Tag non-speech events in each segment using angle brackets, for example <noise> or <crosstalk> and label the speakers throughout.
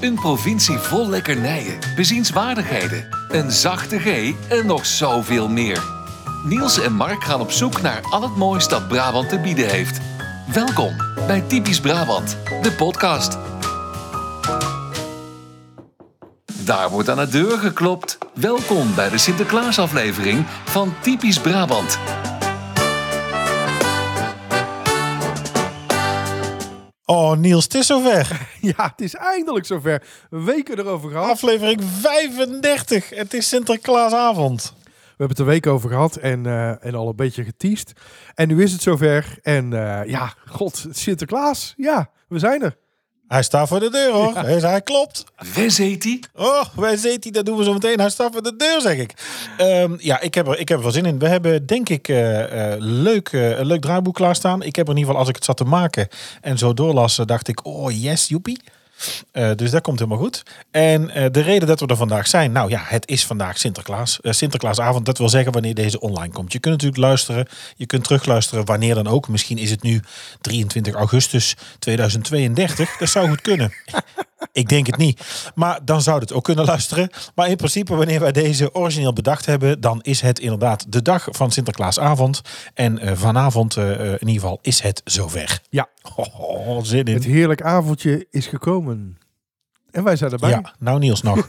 Speaker 1: Een provincie vol lekkernijen, bezienswaardigheden, een zachte G en nog zoveel meer. Niels en Mark gaan op zoek naar al het moois dat Brabant te bieden heeft. Welkom bij Typisch Brabant, de podcast. Daar wordt aan de deur geklopt. Welkom bij de Sinterklaasaflevering van Typisch Brabant.
Speaker 2: Oh, Niels, het is zover. <laughs>
Speaker 3: Ja, het is eindelijk zover. Weken erover gehad.
Speaker 2: Aflevering 35. Het is Sinterklaasavond.
Speaker 3: We hebben het er een week over gehad en, eh, en al een beetje geteased. En nu is het zover. En eh, ja, god, Sinterklaas. Ja, we zijn er.
Speaker 2: Hij staat voor de deur hoor. Hij, hij klopt.
Speaker 1: Waar zit hij?
Speaker 2: Oh, wij zit hij, dat doen we zo meteen. Hij staat voor de deur, zeg ik. Ehm, ja, ik heb, er, ik heb er wel zin in. We hebben denk ik eh, eh, leuk, eh, een leuk draaiboek klaarstaan. Ik heb er in ieder geval, als ik het zat te maken en zo doorlas, eh, dacht ik, oh yes, joepie. Eh, dus dat komt helemaal goed. En eh, de reden dat we er vandaag zijn, nou ja, het is vandaag Sinterklaas. Eh, Sinterklaasavond, dat wil zeggen wanneer deze online komt. Je kunt natuurlijk luisteren, je kunt terugluisteren wanneer dan ook. Misschien is het nu 23 augustus 2032. Dat zou goed kunnen. <laughs> Ik denk het niet. Maar dan zou het ook kunnen luisteren. Maar in principe, wanneer wij deze origineel bedacht hebben, dan is het inderdaad de dag van Sinterklaasavond. En vanavond, in ieder geval, is het zover.
Speaker 3: Ja,
Speaker 2: Oh, zin in.
Speaker 3: het heerlijk avondje is gekomen. En wij zijn erbij.
Speaker 2: Ja, nou Niels nog. <laughs>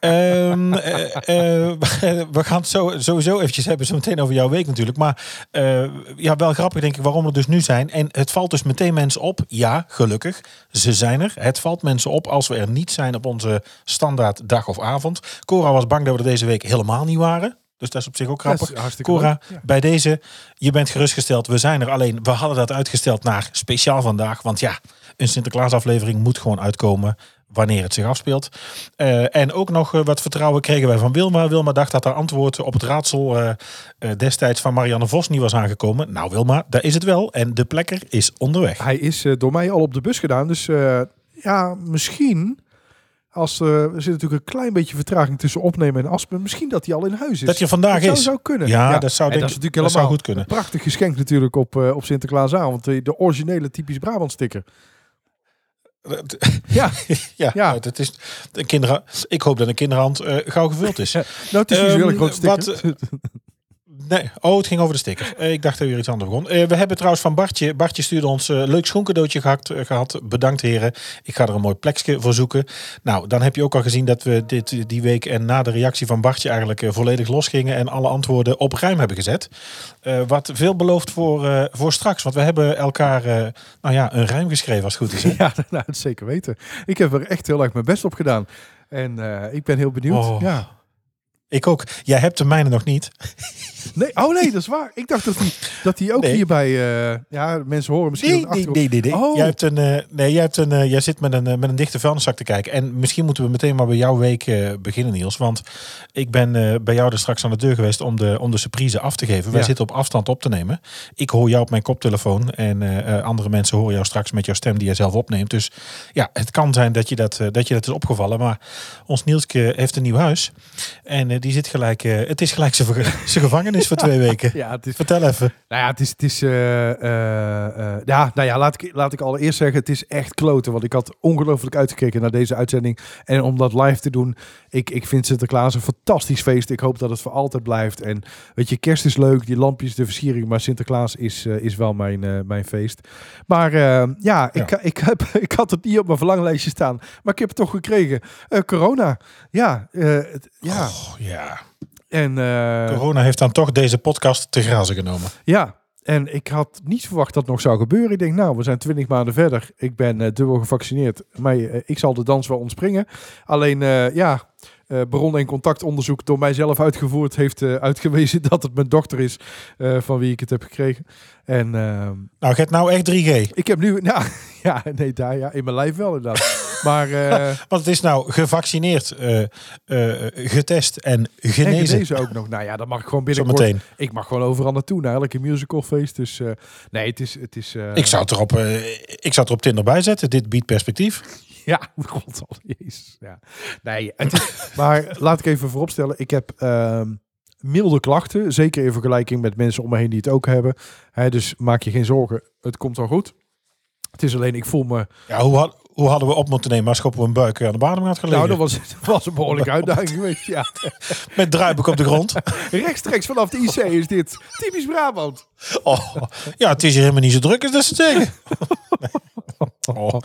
Speaker 2: Ehm, eh, eh, we gaan het zo, sowieso eventjes hebben, zo meteen over jouw week natuurlijk. Maar eh, ja, wel grappig denk ik waarom we dus nu zijn. En het valt dus meteen mensen op. Ja, gelukkig, ze zijn er. Het valt mensen op als we er niet zijn op onze standaard dag of avond. Cora was bang dat we er deze week helemaal niet waren. Dus dat is op zich ook grappig.
Speaker 3: hartstikke
Speaker 2: Cora,
Speaker 3: ja.
Speaker 2: bij deze, je bent gerustgesteld. We zijn er alleen. We hadden dat uitgesteld naar speciaal vandaag. Want ja, een Sinterklaasaflevering moet gewoon uitkomen wanneer het zich afspeelt. Eh, en ook nog eh, wat vertrouwen kregen wij van Wilma. Wilma dacht dat haar antwoord op het raadsel eh, destijds van Marianne Vos niet was aangekomen. Nou Wilma, daar is het wel. En de plekker is onderweg.
Speaker 3: Hij is door mij al op de bus gedaan. Dus ja, misschien... Als er, er zit natuurlijk een klein beetje vertraging tussen opnemen en aspen. Misschien dat hij al in huis is.
Speaker 2: Dat je vandaag
Speaker 3: Dat zou,
Speaker 2: is.
Speaker 3: zou kunnen.
Speaker 2: Ja, dat zou
Speaker 3: En
Speaker 2: denk
Speaker 3: dat is
Speaker 2: ik-
Speaker 3: natuurlijk
Speaker 2: dat
Speaker 3: helemaal
Speaker 2: zou goed kunnen.
Speaker 3: Een prachtig geschenk natuurlijk op, eh, op Sinterklaasavond. De, de originele typisch Brabant sticker. <laughs> Ja,
Speaker 2: Ja,
Speaker 3: Ja.
Speaker 2: nou, dat is een kinder. Ik hoop dat een kinderhand eh, gauw gevuld is.
Speaker 3: nou het is
Speaker 2: Ehm,
Speaker 3: hele grote sticker.
Speaker 2: wat, <laughs> Nee, oh, het ging over de sticker. Eh, ik dacht dat weer iets anders begon. Eh, we hebben trouwens van Bartje. Bartje stuurde ons een leuk schoencadeautje gehad, eh, gehad. Bedankt heren. Ik ga er een mooi plekje voor zoeken. Nou, dan heb je ook al gezien dat we dit, die week en na de reactie van Bartje eigenlijk eh, volledig losgingen. En alle antwoorden op ruim hebben gezet. Eh, wat veel belooft voor, eh, voor straks. Want we hebben elkaar eh, nou ja, een rijm geschreven als het goed is. Hè? <laughs>
Speaker 3: Ja, nou, dat zeker weten. Ik heb er echt heel erg mijn best op gedaan. En eh, ik ben heel benieuwd.
Speaker 2: Oh.
Speaker 3: Ja.
Speaker 2: Ik ook. Jij hebt de mijne nog niet.
Speaker 3: Nee, oh nee, dat is waar. Ik dacht dat hij dat die ook
Speaker 2: Nee.
Speaker 3: hierbij... eh, ja, mensen horen misschien...
Speaker 2: Nee, nee, nee, nee. nee.
Speaker 3: Oh.
Speaker 2: Jij, hebt een, eh, nee jij, hebt een, eh, jij zit met een, eh, met een dichte vuilniszak te kijken. En misschien moeten we meteen maar bij jouw week eh, beginnen, Niels. Want ik ben eh, bij jou er straks aan de deur geweest om de, om de surprise af te geven. Wij
Speaker 3: Ja.
Speaker 2: zitten op afstand op te nemen. Ik hoor jou op mijn koptelefoon. En eh, eh, andere mensen horen jou straks met jouw stem die je zelf opneemt. Dus ja, het kan zijn dat je dat, eh, dat, je dat is opgevallen. Maar ons Nielske heeft een nieuw huis. En die zit gelijk... eh, het is gelijk zijn zijn gevangenis voor twee weken. <laughs>
Speaker 3: Ja, het is
Speaker 2: Vertel even.
Speaker 3: Nou ja, het is, het is eh, ja, nou ja, laat ik, laat ik allereerst zeggen, het is echt kloten. Want ik had ongelooflijk uitgekeken naar deze uitzending. En om dat live te doen, ik, ik vind Sinterklaas een fantastisch feest. Ik hoop dat het voor altijd blijft. En weet je, kerst is leuk, die lampjes, de versiering. Maar Sinterklaas is, is wel mijn, mijn feest. Maar ja, ik, Ik, heb, <laughs> ik had het niet op mijn verlanglijstje staan. Maar ik heb het toch gekregen. Corona. Ja, het- ja.
Speaker 2: Oh, ja.
Speaker 3: En, eh,
Speaker 2: Corona heeft dan toch deze podcast te grazen genomen.
Speaker 3: Ja, en ik had niet verwacht dat het nog zou gebeuren. Ik denk, nou, we zijn twintig maanden verder. Ik ben eh, dubbel gevaccineerd. Maar eh, ik zal de dans wel ontspringen. Alleen, ja, eh bron- en contactonderzoek door mijzelf uitgevoerd... heeft uitgewezen <laughs> dat het mijn dochter is van wie ik het heb gekregen. En ehm,
Speaker 2: Nou, get nou echt 3G.
Speaker 3: ik heb nu... Nou, <laughs> ja, nee, daar, ja, in mijn lijf wel inderdaad. <laughs> Maar eh
Speaker 2: Want het is nou gevaccineerd, eh, eh, getest en
Speaker 3: en
Speaker 2: genezen.
Speaker 3: genezen ook nog. Nou ja, dat mag ik gewoon binnenkort.
Speaker 2: Zometeen.
Speaker 3: Ik mag gewoon overal naartoe, naar elke musicalfeest. Dus nee, het is... Het is
Speaker 2: Ik zou het erop, ik zou het er op Tinder bij zetten. Dit biedt perspectief. <laughs>
Speaker 3: Ja, god al, jezus. Ja. Nee, het maar laat ik even vooropstellen. Ik heb ehm, milde klachten. Zeker in vergelijking met mensen om me heen die het ook hebben. Hè, dus maak je geen zorgen. Het komt wel goed. Het is alleen, ik voel me...
Speaker 2: Ja, hoe, had, hoe hadden we op moeten nemen als ik op mijn buik aan de bodem had gelegen?
Speaker 3: Nou, dat was, dat was een behoorlijke <laughs> uitdaging geweest. Ja.
Speaker 2: Met druipelijk op de grond. <laughs>
Speaker 3: Rechtstreeks vanaf de IC is dit. Typisch Brabant.
Speaker 2: Oh, ja, het is hier helemaal niet zo druk als dat ze zeggen. <laughs> Oh,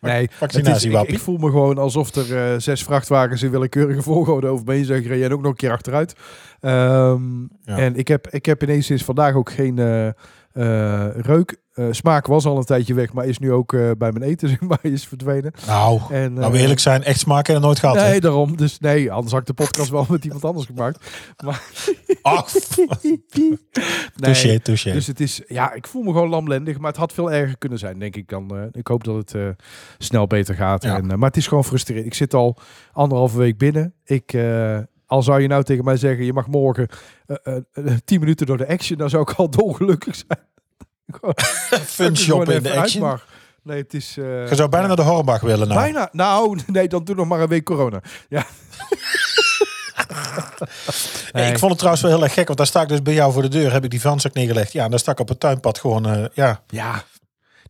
Speaker 3: Nee, is, ik, voel me gewoon alsof er eh, zes vrachtwagens in willekeurige volgorde over me heen zijn gereden. En ook nog een keer achteruit. Ehm,
Speaker 2: Ja.
Speaker 3: En ik heb, ik heb ineens sinds vandaag ook geen eh, eh, reuk. Eh, smaak was al een tijdje weg, maar is nu ook eh, bij mijn eten <laughs> zeg maar, is verdwenen.
Speaker 2: Nou,
Speaker 3: En,
Speaker 2: nou we eerlijk zijn, echt smaak er nooit gehad. hè?
Speaker 3: Nee, daarom. Dus nee, anders had ik de podcast wel <laughs> met iemand anders gemaakt. Maar
Speaker 2: Ach, <laughs>
Speaker 3: nee.
Speaker 2: touché, touché.
Speaker 3: Dus het is, ja, ik voel me gewoon lamlendig, maar het had veel erger kunnen zijn, denk ik dan. ik hoop dat het snel beter gaat.
Speaker 2: Ja.
Speaker 3: En, maar het is gewoon frustrerend. Ik zit al anderhalve week binnen. Ik, al zou je nou tegen mij zeggen, je mag morgen eh, eh, eh, tien minuten door de action, dan zou ik al dolgelukkig zijn. <laughs>
Speaker 2: Fun <laughs> shoppen in de action.
Speaker 3: mag. Nee, het is...
Speaker 2: Je zou bijna naar de Hornbach willen nou.
Speaker 3: Bijna. Nou, <laughs> nee, dan doe nog maar een week corona. Ja.
Speaker 2: Nee, ik vond het trouwens wel heel erg gek, want daar sta ik dus bij jou voor de deur, heb ik die vuilniszak neergelegd. Ja, en daar stak ik op het tuinpad gewoon, ja.
Speaker 3: Ja,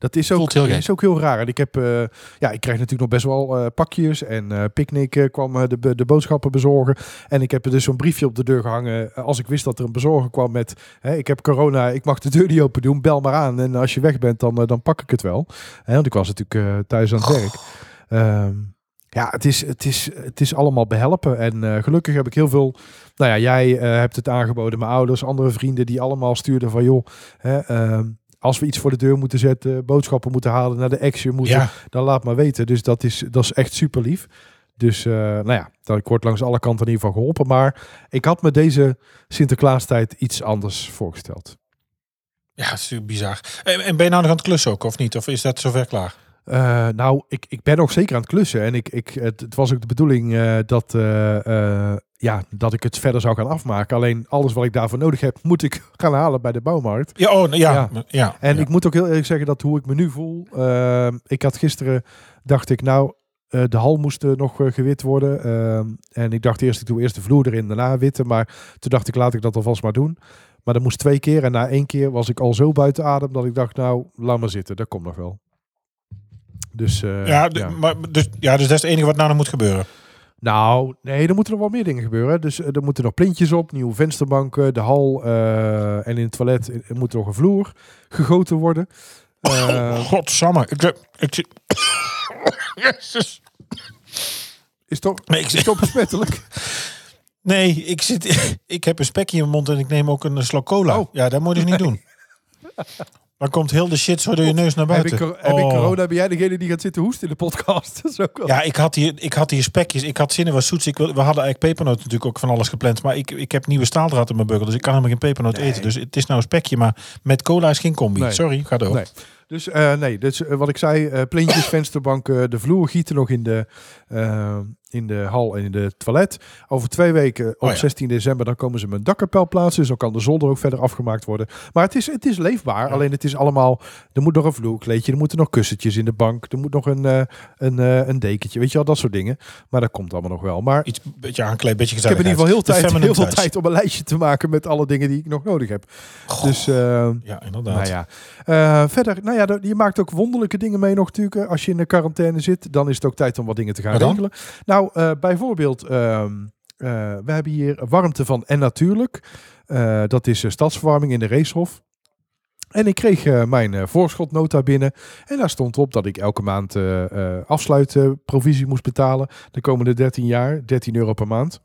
Speaker 3: dat is ook,
Speaker 2: heel
Speaker 3: is ook heel raar. En ik heb, eh, ja, ik krijg natuurlijk nog best wel eh, pakjes. En Picnic eh, kwam de, de boodschappen bezorgen. En ik heb er dus zo'n briefje op de deur gehangen. eh, Als ik wist dat er een bezorger kwam met, hè, ik heb corona, ik mag de deur niet open doen, bel maar aan. En als je weg bent, dan, dan pak ik het wel. Hè, want ik was natuurlijk thuis aan het werk. Ehm, ja, het is, het, is, het is allemaal behelpen. En gelukkig heb ik heel veel. Nou ja, jij hebt het aangeboden, mijn ouders, andere vrienden die allemaal stuurden van joh. Hè, ehm, als we iets voor de deur moeten zetten, boodschappen moeten halen, naar de action moeten,
Speaker 2: Ja,
Speaker 3: dan laat maar weten. Dus dat is, dat is echt super lief. Dus eh, nou ja, dat ik word langs alle kanten in ieder geval geholpen. Maar ik had me deze Sinterklaastijd iets anders voorgesteld.
Speaker 2: ja, het is natuurlijk bizar. En, en ben je nou nog aan het klussen ook, of niet? Of is dat zover klaar?
Speaker 3: Eh, nou, ik, ik ben nog zeker aan het klussen. En ik, ik, het, het was ook de bedoeling eh, dat, eh, ja, dat ik het verder zou gaan afmaken. Alleen alles wat ik daarvoor nodig heb, moet ik <laughs> gaan halen bij de bouwmarkt.
Speaker 2: Ja, oh, ja,
Speaker 3: Ja. En
Speaker 2: ja.
Speaker 3: ik moet ook heel eerlijk zeggen dat hoe ik me nu voel. ik had gisteren, dacht ik, nou, de hal moest nog gewit worden. En ik dacht eerst, ik doe eerst de vloer erin, daarna witten. Maar toen dacht ik, laat ik dat alvast maar doen. Maar dat moest twee keer. En na één keer was ik al zo buiten adem dat ik dacht, nou, laat maar zitten. Dat komt nog wel. Dus eh,
Speaker 2: ja, Maar, dus, ja, dus dat is het enige wat nou nog moet gebeuren.
Speaker 3: Nou, nee, er moeten nog wel meer dingen gebeuren. Dus eh, er moeten nog plintjes op, nieuwe vensterbanken, de hal eh, en in het toilet moet nog een vloer gegoten worden. Eh, <laughs>
Speaker 2: Godsamme. Ik, ik, zit- <coughs> Jezus.
Speaker 3: is toch,
Speaker 2: Nee, ik,
Speaker 3: is
Speaker 2: zit-
Speaker 3: toch besmettelijk? <laughs>
Speaker 2: nee ik, zit, <laughs> ik heb een spekje in mijn mond en ik neem ook een slok cola.
Speaker 3: Oh.
Speaker 2: Ja, dat moet je dus niet doen. Dan komt heel de shit zo door je neus naar
Speaker 3: heb,
Speaker 2: buiten.
Speaker 3: ik, heb ik
Speaker 2: Oh.
Speaker 3: corona? Ben jij degene die gaat zitten hoesten in de podcast? <laughs> Dat is ook wel-
Speaker 2: Ja, ik had hier, ik had hier spekjes. Ik had zin in wat zoets. Ik we hadden eigenlijk pepernoot natuurlijk ook van alles gepland. Maar ik, ik heb nieuwe staaldraad in mijn beugel. Dus ik kan helemaal geen pepernoot
Speaker 3: Nee.
Speaker 2: eten. Dus het is nou een spekje. Maar met cola is geen combi.
Speaker 3: Nee.
Speaker 2: Sorry, ga door.
Speaker 3: Nee. Dus eh, nee, dus, eh, wat ik zei, eh plintjes, <coughs> vensterbanken, de vloer gieten nog in de, in de hal en in de toilet. Over twee weken, op
Speaker 2: Oh ja.
Speaker 3: 16 december, dan komen ze mijn dakkapel plaatsen. Dus dan kan de zolder ook verder afgemaakt worden. Maar het is, het is leefbaar.
Speaker 2: Ja.
Speaker 3: Alleen het is allemaal, er moet nog een vloerkleedje, er moeten nog kussentjes in de bank. Er moet nog een, een, een dekentje, weet je wel, dat soort dingen. Maar dat komt allemaal nog wel. Maar
Speaker 2: Iets een beetje aankleed, beetje
Speaker 3: ik heb in ieder geval heel, tijd, heel veel tijd om een lijstje te maken met alle dingen die ik nog nodig heb. Dus...
Speaker 2: Ja, inderdaad.
Speaker 3: nou ja. Verder, nou ja, dat- je maakt ook wonderlijke dingen mee nog natuurlijk. Als je in de quarantaine zit, dan is het ook tijd om wat dingen te gaan regelen. Nou, eh, bijvoorbeeld, ehm, eh, we hebben hier warmte van En Natuurlijk. Eh, dat is stadsverwarming in de Racehof. En ik kreeg mijn voorschotnota binnen. En daar stond op dat ik elke maand afsluitprovisie moest betalen. De komende 13 jaar, 13 euro per maand.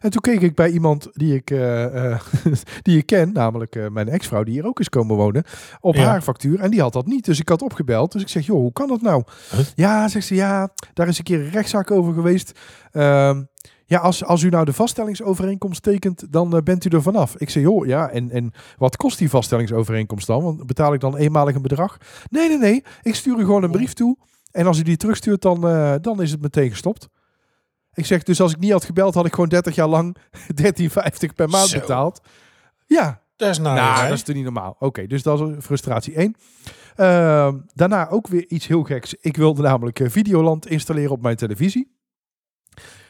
Speaker 3: En toen keek ik bij iemand die ik, eh, eh, <laughs> die ik ken, namelijk eh, mijn ex-vrouw, die hier ook is komen wonen, op
Speaker 2: Ja.
Speaker 3: haar factuur. En die had dat niet. Dus ik had opgebeld. Dus ik zeg, joh, hoe kan dat nou?
Speaker 2: Huh?
Speaker 3: Ja, zegt ze, ja, daar is een keer een rechtszaak over geweest. Ehm, ja, als, als u nou de vaststellingsovereenkomst tekent, dan bent u er vanaf. Ik zeg, joh, ja, en, en wat kost die vaststellingsovereenkomst dan? Want betaal ik dan eenmalig een bedrag? Nee, nee, nee. Ik stuur u gewoon een brief toe. En als u die terugstuurt, dan, dan is het meteen gestopt. Ik zeg, dus als ik niet had gebeld, had ik gewoon 30 jaar lang <laughs> 13,50 per maand
Speaker 2: Zo.
Speaker 3: betaald. Ja,
Speaker 2: Dat is nou, hè?
Speaker 3: dat is toch niet normaal. Oké, dus dat is frustratie 1. daarna ook weer iets heel geks. Ik wilde namelijk eh, Videoland installeren op mijn televisie.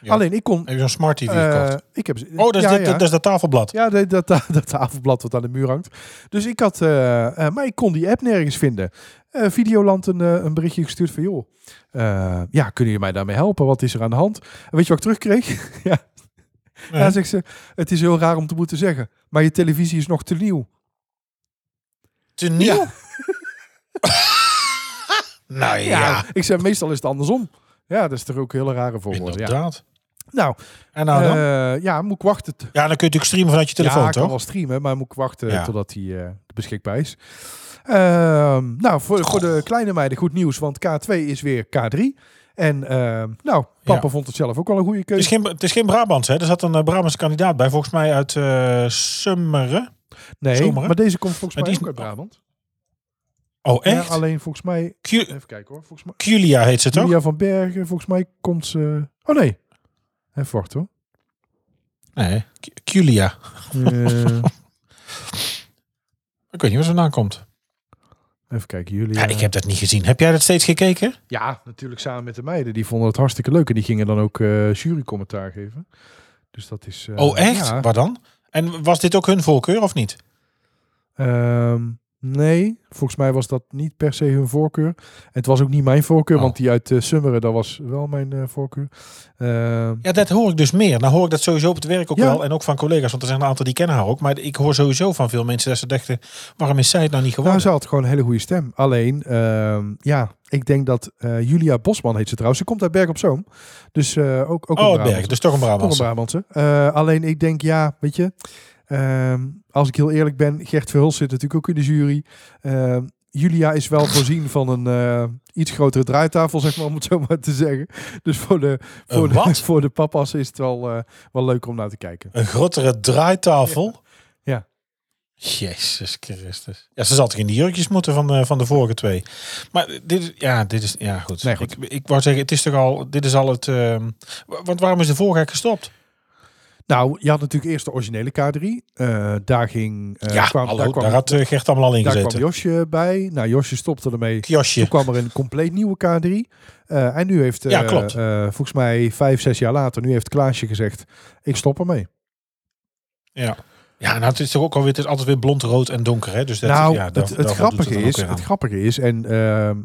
Speaker 2: Ja.
Speaker 3: Alleen ik kon...
Speaker 2: Heb je zo'n smart TV
Speaker 3: eh, ik heb,
Speaker 2: Oh, dat is,
Speaker 3: ja,
Speaker 2: dit,
Speaker 3: ja.
Speaker 2: dat is dat tafelblad.
Speaker 3: Ja, dat, dat, <laughs> dat tafelblad wat aan de muur hangt. Dus ik had, eh, eh, maar ik kon die app nergens vinden. Videoland een, een berichtje gestuurd van, joh, ja, kunnen jullie mij daarmee helpen? Wat is er aan de hand? En weet je wat ik terugkreeg? <laughs> ja,
Speaker 2: Nee.
Speaker 3: ja, zegt ze, het is heel raar om te moeten zeggen, maar je televisie is nog te nieuw.
Speaker 2: Te nieuw? <laughs> Nou ja,
Speaker 3: ik zei, meestal is het andersom. Ja, dat is toch ook een hele rare. Ja.
Speaker 2: inderdaad.
Speaker 3: Nou,
Speaker 2: En nou dan?
Speaker 3: eh, ja, moet ik wachten.
Speaker 2: ja, dan kun je natuurlijk streamen vanuit je telefoon,
Speaker 3: ja, ik kan
Speaker 2: toch?
Speaker 3: wel streamen, maar moet ik wachten
Speaker 2: Ja.
Speaker 3: totdat hij eh, beschikbaar is. Ehm, nou, voor, voor de kleine meiden goed nieuws, want K2 is weer K3. En ehm, nou, papa
Speaker 2: Ja.
Speaker 3: vond het zelf ook wel een goede
Speaker 2: Het is
Speaker 3: keuze.
Speaker 2: geen, het is geen Brabants, hè? Er zat een uh, Brabantse kandidaat bij, volgens mij uit eh Summeren.
Speaker 3: Nee, maar deze komt volgens mij ook uit Brabant.
Speaker 2: Oh, echt?
Speaker 3: Ja, alleen volgens mij... Even kijken hoor. Volgens mij...
Speaker 2: Culia heet ze toch?
Speaker 3: Julia van Bergen, volgens mij komt ze... Oh nee. Even wachten hoor.
Speaker 2: Nee, Cu- Culia.
Speaker 3: Eh, <laughs>
Speaker 2: Ik weet niet waar ze vandaan komt.
Speaker 3: even kijken, Julia.
Speaker 2: Ja, ik heb dat niet gezien. Heb jij dat steeds gekeken?
Speaker 3: Ja, natuurlijk samen met de meiden. Die vonden het hartstikke leuk. En die gingen dan ook eh jurycommentaar geven. Dus dat is... eh,
Speaker 2: oh, echt?
Speaker 3: ja.
Speaker 2: Waar dan? En was dit ook hun voorkeur of niet?
Speaker 3: Ehm, nee, volgens mij was dat niet per se hun voorkeur. En het was ook niet mijn voorkeur,
Speaker 2: Oh.
Speaker 3: want die uit uh, Summeren, dat was wel mijn eh, voorkeur. Ehm,
Speaker 2: Ja, dat hoor ik dus meer. Nou hoor ik dat sowieso op het werk ook
Speaker 3: Ja.
Speaker 2: wel. En ook van collega's, want er zijn een aantal die kennen haar ook. Maar ik hoor sowieso van veel mensen dat ze dachten, waarom is zij het nou niet
Speaker 3: nou,
Speaker 2: geworden?
Speaker 3: ze had gewoon een hele goede stem. Alleen, ehm, ja, ik denk dat eh, Julia Bosman heet ze trouwens. Ze komt uit Berg op Zoom. Dus ook, ook een
Speaker 2: oh,
Speaker 3: Brabantse.
Speaker 2: berg. Dus toch een
Speaker 3: Toch een
Speaker 2: Brabantse.
Speaker 3: Brabantse. Alleen ik denk, ja, weet je, ehm, als ik heel eerlijk ben, Gert Verhulst zit natuurlijk ook in de jury. Ehm, Julia is wel <laughs> voorzien van een eh, iets grotere draaitafel, zeg maar, om het zo maar te zeggen. Dus voor de, voor
Speaker 2: Een
Speaker 3: de,
Speaker 2: wat? <laughs>
Speaker 3: voor de papa's is het wel, eh, wel leuk om naar te kijken.
Speaker 2: Een grotere draaitafel.
Speaker 3: Ja.
Speaker 2: Jezus Christus. Ja, ze zal toch in die jurkjes moeten van de, van de vorige twee. Maar dit is, ja, dit is, ja goed.
Speaker 3: Nee, goed.
Speaker 2: Ik, ik wou zeggen, het is toch al, dit is al het, ehm, wa- want waarom is de vorige gestopt?
Speaker 3: Nou, je had natuurlijk eerst de originele K3. Eh, daar ging... eh,
Speaker 2: ja,
Speaker 3: kwam,
Speaker 2: hallo,
Speaker 3: daar kwam,
Speaker 2: had eh, Gert allemaal al in
Speaker 3: daar kwam
Speaker 2: gezeten.
Speaker 3: Josje bij. Nou, Josje stopte ermee.
Speaker 2: Josje.
Speaker 3: Toen kwam er een compleet nieuwe K3. Eh, en nu heeft,
Speaker 2: Ja, klopt.
Speaker 3: volgens mij vijf, zes jaar later, nu heeft Klaasje gezegd, ik stop ermee.
Speaker 2: Ja. Ja, nou, het is toch ook alweer, het is altijd weer blond, rood en donker, hè? Dus dat,
Speaker 3: nou,
Speaker 2: ja,
Speaker 3: het,
Speaker 2: daar-
Speaker 3: het,
Speaker 2: doet
Speaker 3: grappige is,
Speaker 2: aan.
Speaker 3: het grappige is, en ehm, eh,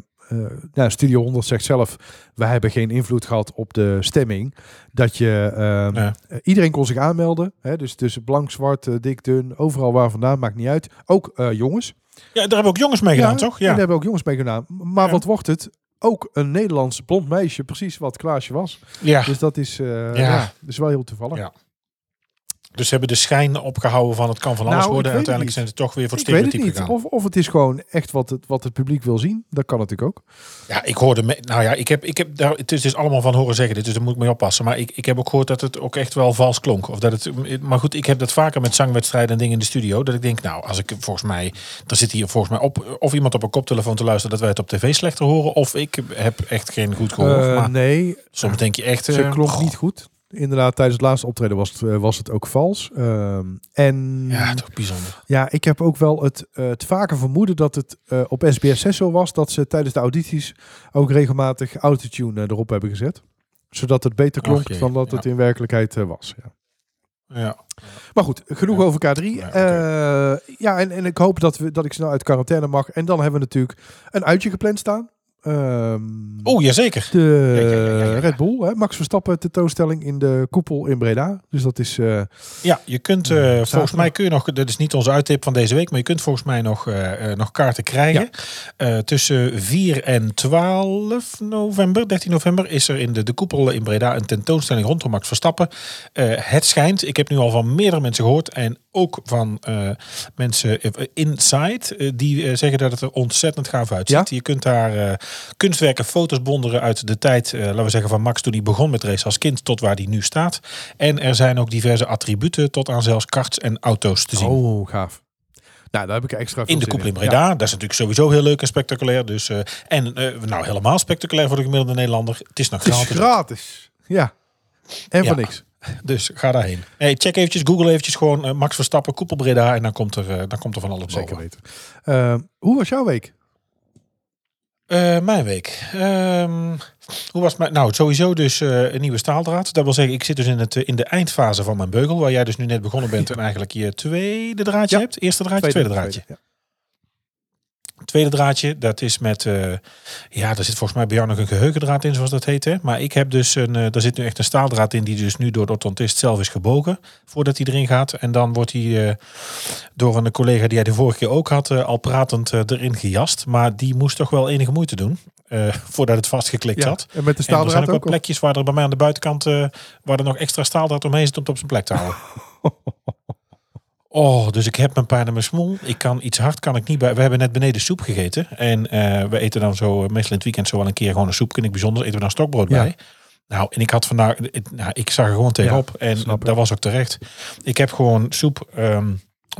Speaker 3: nou, Studio 100 zegt zelf, wij hebben geen invloed gehad op de stemming, dat je, ehm,
Speaker 2: Ja.
Speaker 3: eh, iedereen kon zich aanmelden, hè, dus tussen blank, zwart, eh, dik, dun, overal waar vandaan, maakt niet uit. Ook eh, jongens.
Speaker 2: Ja, daar hebben ook jongens mee gedaan, toch? Ja.
Speaker 3: daar hebben ook jongens mee gedaan. Maar
Speaker 2: Ja.
Speaker 3: wat wordt het? Ook een Nederlands blond meisje, precies wat Klaasje was.
Speaker 2: ja.
Speaker 3: Dus dat is, eh,
Speaker 2: Ja.
Speaker 3: ja. dat is wel heel toevallig.
Speaker 2: Ja. Dus ze hebben de schijn opgehouden van het kan van alles
Speaker 3: Nou,
Speaker 2: worden. Uiteindelijk zijn ze toch weer voor
Speaker 3: Ik weet het niet. Of, of het is gewoon echt wat het, wat het publiek wil zien. Dat kan natuurlijk ook.
Speaker 2: Ja, ik hoorde... Me, nou ja, ik heb, ik heb daar, het is dus allemaal van horen zeggen dit, dus daar moet ik mee oppassen. Maar ik, ik heb ook gehoord dat het ook echt wel vals klonk. Of dat het, maar goed, ik heb dat vaker met zangwedstrijden en dingen in de studio. Dat ik denk, nou, als ik volgens mij... Er zit hier volgens mij op, of iemand op een koptelefoon te luisteren dat wij het op tv slechter horen. Of ik heb echt geen goed gehoor.
Speaker 3: Eh,
Speaker 2: maar
Speaker 3: nee,
Speaker 2: soms denk je echt...
Speaker 3: ze
Speaker 2: eh,
Speaker 3: klonk niet goed. Inderdaad, tijdens het laatste optreden was het, eh, was het ook vals. Ehm, en
Speaker 2: Ja,
Speaker 3: ja,
Speaker 2: toch bijzonder.
Speaker 3: ik heb ook wel het, het vaker vermoeden dat het eh, op SBS 6 zo was. Dat ze tijdens de audities ook regelmatig autotune eh, erop hebben gezet. Zodat het beter klonk dan dat
Speaker 2: ja.
Speaker 3: het in werkelijkheid was. Ja.
Speaker 2: Ja.
Speaker 3: Maar goed, genoeg over K3.
Speaker 2: Ja,
Speaker 3: Ja, ja en, en ik hoop dat, we, dat ik snel uit quarantaine mag. En dan hebben we natuurlijk een uitje gepland staan. Ehm,
Speaker 2: Oh, jazeker.
Speaker 3: de
Speaker 2: Ja, ja, ja, ja, ja.
Speaker 3: Red Bull, hè? Max Verstappen tentoonstelling in de koepel in Breda. Dus dat is... eh,
Speaker 2: Ja, je kunt eh,
Speaker 3: zaterdag.
Speaker 2: volgens mij kun je nog, dit is niet onze uittip van deze week, maar je kunt volgens mij nog, eh, eh, nog kaarten krijgen. Eh, tussen 4 en 12 november, 13 november, is er in de, de koepel in Breda een tentoonstelling rondom Max Verstappen. Eh, het schijnt, ik heb nu al van meerdere mensen gehoord en ook van eh, mensen eh, inside, eh, die zeggen dat het er ontzettend gaaf uitziet. Je kunt daar kunstwerken, foto's bonderen uit de tijd, laten we zeggen, van Max toen hij begon met race als kind tot waar hij nu staat. En er zijn ook diverse attributen tot aan zelfs karts en auto's te zien.
Speaker 3: oh, gaaf. Nou, daar heb ik extra veel
Speaker 2: In de koepel in
Speaker 3: Ja.
Speaker 2: Breda. Dat is natuurlijk sowieso heel leuk en spectaculair. Dus, en nou helemaal spectaculair voor de gemiddelde Nederlander. Het is nog
Speaker 3: Het is
Speaker 2: gratis.
Speaker 3: gratis. Ja. En
Speaker 2: Ja.
Speaker 3: voor niks.
Speaker 2: Dus ga daarheen. Hey, check eventjes, google eventjes gewoon eh, Max Verstappen, koepel Breda. En dan komt er, eh, dan komt er van alles
Speaker 3: Zeker
Speaker 2: boven.
Speaker 3: weten. Eh, hoe was jouw week?
Speaker 2: Mijn week. Ehm, hoe was mijn- Nou, sowieso dus een nieuwe staaldraad. Dat wil zeggen, ik zit dus in, het, in de eindfase van mijn beugel, waar jij dus nu net begonnen bent <laughs> en eigenlijk je tweede draadje
Speaker 3: Ja.
Speaker 2: hebt. Eerste draadje, tweede, draadje.
Speaker 3: ja.
Speaker 2: Tweede draadje, dat is met, eh, ja, daar zit volgens mij bij jou nog een geheugendraad in, zoals dat heet. Hè? Maar ik heb dus een, eh daar zit nu echt een staaldraad in, die dus nu door de orthodontist zelf is gebogen, voordat hij erin gaat. En dan wordt hij eh, door een collega die hij de vorige keer ook had, al pratend erin gejast. Maar die moest toch wel enige moeite doen, <laughs> voordat het vastgeklikt
Speaker 3: Ja,
Speaker 2: had.
Speaker 3: En met de
Speaker 2: En er zijn ook wel plekjes waar er bij mij aan de buitenkant, waar er nog extra staaldraad omheen zit om het op zijn plek te houden. <laughs> Oh, dus ik heb mijn pijn in mijn smoel. Ik kan iets hard kan ik niet bij. We hebben net beneden soep gegeten. En eh, we eten dan zo, eh, meestal in het weekend zo wel een keer gewoon een soep. Vind ik bijzonder. Eten we dan stokbrood
Speaker 3: Ja.
Speaker 2: bij. Nou, en ik had vandaag, nou, ik zag er gewoon tegenop. en dat was ook terecht. Ik heb gewoon soep, ehm,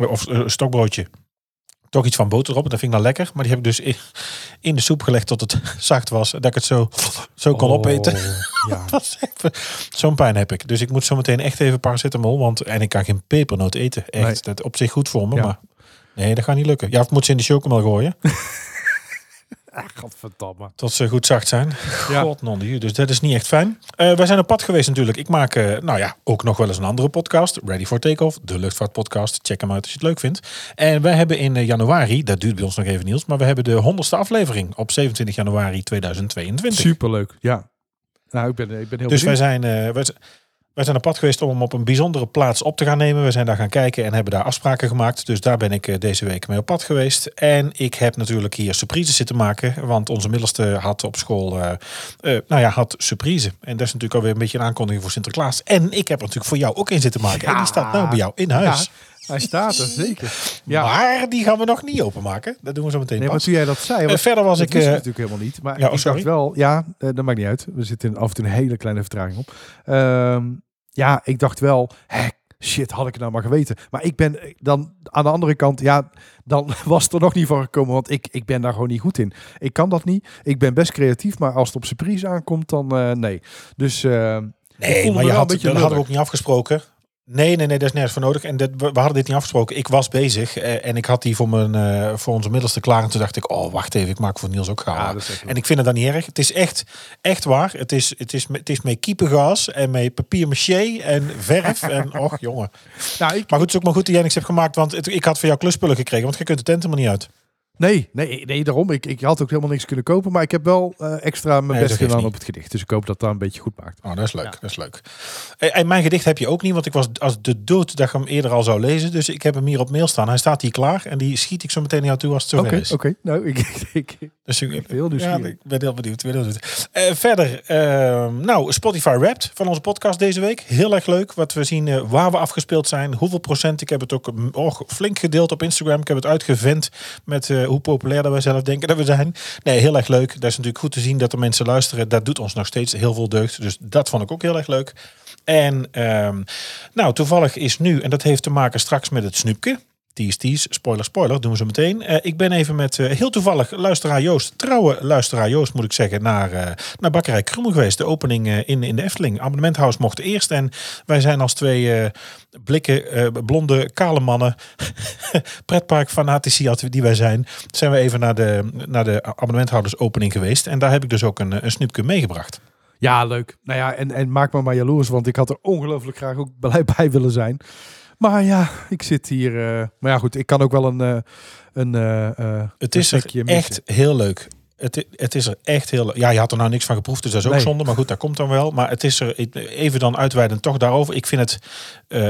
Speaker 2: of eh, stokbroodje. Toch iets van boter erop. Dat vind ik dan lekker. Maar die heb ik dus in, de soep gelegd tot het <laughs> zacht was. Dat ik het zo, zo kon opeten.
Speaker 3: Oh, Ja. <laughs>
Speaker 2: Is even- Zo'n pijn heb ik. Dus ik moet zo meteen echt even paracetamol. Want, en ik kan geen pepernoot eten. Echt,
Speaker 3: Nee.
Speaker 2: dat op zich goed voor me.
Speaker 3: Ja.
Speaker 2: Maar nee, dat gaat niet lukken. Ja, of moet ze in de chocomel gooien. <laughs>
Speaker 3: Godverdamme.
Speaker 2: tot ze goed zacht zijn.
Speaker 3: Ja.
Speaker 2: God non. Dus dat is niet echt fijn. Eh, wij zijn op pad geweest natuurlijk. Ik maak, eh, nou ja, ook nog wel eens een andere podcast. Ready for Takeoff. De luchtvaartpodcast. Check hem uit als je het leuk vindt. En wij hebben in eh, januari, dat duurt bij ons nog even Niels. Maar we hebben de honderdste aflevering op 27 januari 2022.
Speaker 3: Superleuk. Ja. Nou, ik ben, ik ben heel
Speaker 2: Dus wij zijn, eh, wij, z- wij zijn op pad geweest om hem op een bijzondere plaats op te gaan nemen. We zijn daar gaan kijken en hebben daar afspraken gemaakt. Dus daar ben ik eh, deze week mee op pad geweest. En ik heb natuurlijk hier surprises zitten maken. Want onze middelste had op school, eh, eh, nou ja, had surprise. En dat is natuurlijk alweer een beetje een aankondiging voor Sinterklaas. En ik heb er natuurlijk voor jou ook in zitten maken. En die staat nou bij jou in huis.
Speaker 3: Hij staat er, zeker. Ja.
Speaker 2: Maar die gaan we nog niet openmaken. Dat doen we zo meteen
Speaker 3: Nee, maar toen jij dat zei...
Speaker 2: Verder was ik... eh,
Speaker 3: natuurlijk helemaal niet. Maar
Speaker 2: ja, oh,
Speaker 3: ik
Speaker 2: sorry.
Speaker 3: dacht wel... Ja, dat maakt niet uit. We zitten af en toe een hele kleine vertraging op. Ja, ik dacht wel... Hè, shit, had ik het nou maar geweten. Maar ik ben eh, dan aan de andere kant... Ja, dan <laughs> was het er nog niet van gekomen. Want ik, ik ben daar gewoon niet goed in. Ik kan dat niet. Ik ben best creatief. Maar als het op surprise aankomt, dan eh, nee. Dus... eh,
Speaker 2: Nee, maar je had,
Speaker 3: een beetje
Speaker 2: dat hadden we ook niet afgesproken. Nee, nee, nee, dat is nergens voor nodig. En dat, we, we hadden dit niet afgesproken. Ik was bezig eh, en ik had die voor, mijn, eh, voor onze middelste klaar. En toen dacht ik, oh, wacht even, ik maak voor Niels ook
Speaker 3: Ja, leuk.
Speaker 2: en ik vind het dan niet erg. Het is echt, echt waar. Het is, het is, het is met kiepengas en met papier maché en verf. en <laughs> och, jongen.
Speaker 3: nou, ik,
Speaker 2: Maar goed, het is ook maar goed dat jij niks hebt gemaakt. Want het- ik had voor jou klusspullen gekregen. Want je kunt de tent helemaal niet uit.
Speaker 3: Nee, nee, nee, daarom. Ik, ik had ook helemaal niks kunnen kopen. Maar ik heb wel eh, extra mijn
Speaker 2: Nee,
Speaker 3: best gedaan op het gedicht. Dus ik hoop dat dat een beetje goed maakt.
Speaker 2: Oh, dat is leuk. Dat is leuk. En, en mijn gedicht heb je ook niet, want ik was als de dood dat ik hem eerder al zou lezen. Dus ik heb hem hier op mail staan. Hij staat hier klaar en die schiet ik zo meteen naar jou toe als het
Speaker 3: Oké,
Speaker 2: is.
Speaker 3: oké. Nou, <laughs> ik, ik,
Speaker 2: Dus ik,
Speaker 3: ben heel
Speaker 2: ja, ik ben heel benieuwd. ben heel benieuwd. Eh, verder, ehm, nou, Spotify Wrapped van onze podcast deze week. Heel erg leuk wat we zien eh, waar we afgespeeld zijn. Hoeveel procent. Ik heb het ook mm, oh, flink gedeeld op Instagram. Ik heb het uitgevent met hoe populair dat wij zelf denken dat we zijn. Nee, heel erg leuk. Dat is natuurlijk goed te zien dat er mensen luisteren. Dat doet ons nog steeds heel veel deugd. Dus dat vond ik ook heel erg leuk. En ehm, nou, toevallig is nu, en dat heeft te maken straks met het snoepje. Tease, tease, spoiler, spoiler, doen we zo meteen. Eh, ik ben even met eh, heel toevallig luisteraar Joost, trouwe luisteraar Joost moet ik zeggen, naar, eh, naar Bakkerij Krummel geweest. De opening in, in de Efteling. Abonnementhuis mocht eerst en wij zijn als twee blikken, blonde, kale mannen, <laughs> pretpark fanatici die wij zijn, zijn we even naar de, naar de abonnementhouders opening geweest. En daar heb ik dus ook een, een snoepje meegebracht.
Speaker 3: Ja, leuk. Nou ja, en, en maak me maar jaloers, want ik had er ongelooflijk graag ook bij willen zijn. Maar ja, ik zit hier. eh, maar ja, goed, ik kan ook wel een. eh, een eh,
Speaker 2: Het
Speaker 3: een
Speaker 2: is er echt heel leuk. Het, het is er echt heel leuk. Ja, je had er nou niks van geproefd, dus dat is ook
Speaker 3: Nee.
Speaker 2: zonde. Maar goed, dat komt dan wel. Maar het is er even dan uitweidend toch daarover. Ik vind het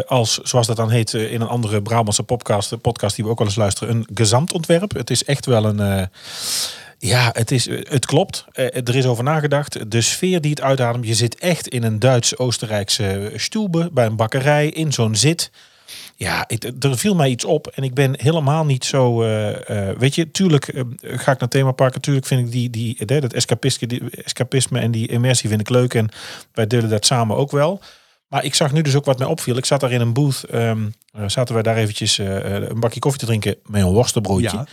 Speaker 2: als, zoals dat dan heet in een andere Brabantse podcast, een podcast die we ook wel eens luisteren, een gezamtontwerp. Het is echt wel een. ja, het, is, het klopt. Er is over nagedacht. De sfeer die het uitademt. Je zit echt in een Duits-Oostenrijkse stoelbe bij een bakkerij in zo'n zit. Ja, het, er viel mij iets op en ik ben helemaal niet zo. eh, eh, weet je, tuurlijk eh, ga ik naar themaparken. Tuurlijk vind ik die, die, dat escapisme, die escapisme en die immersie vind ik leuk. En wij delen dat samen ook wel. Maar ik zag nu dus ook wat mij opviel. Ik zat daar in een booth. ehm, eh, zaten wij daar eventjes eh, eh, een bakje koffie te drinken met een worstenbroodje.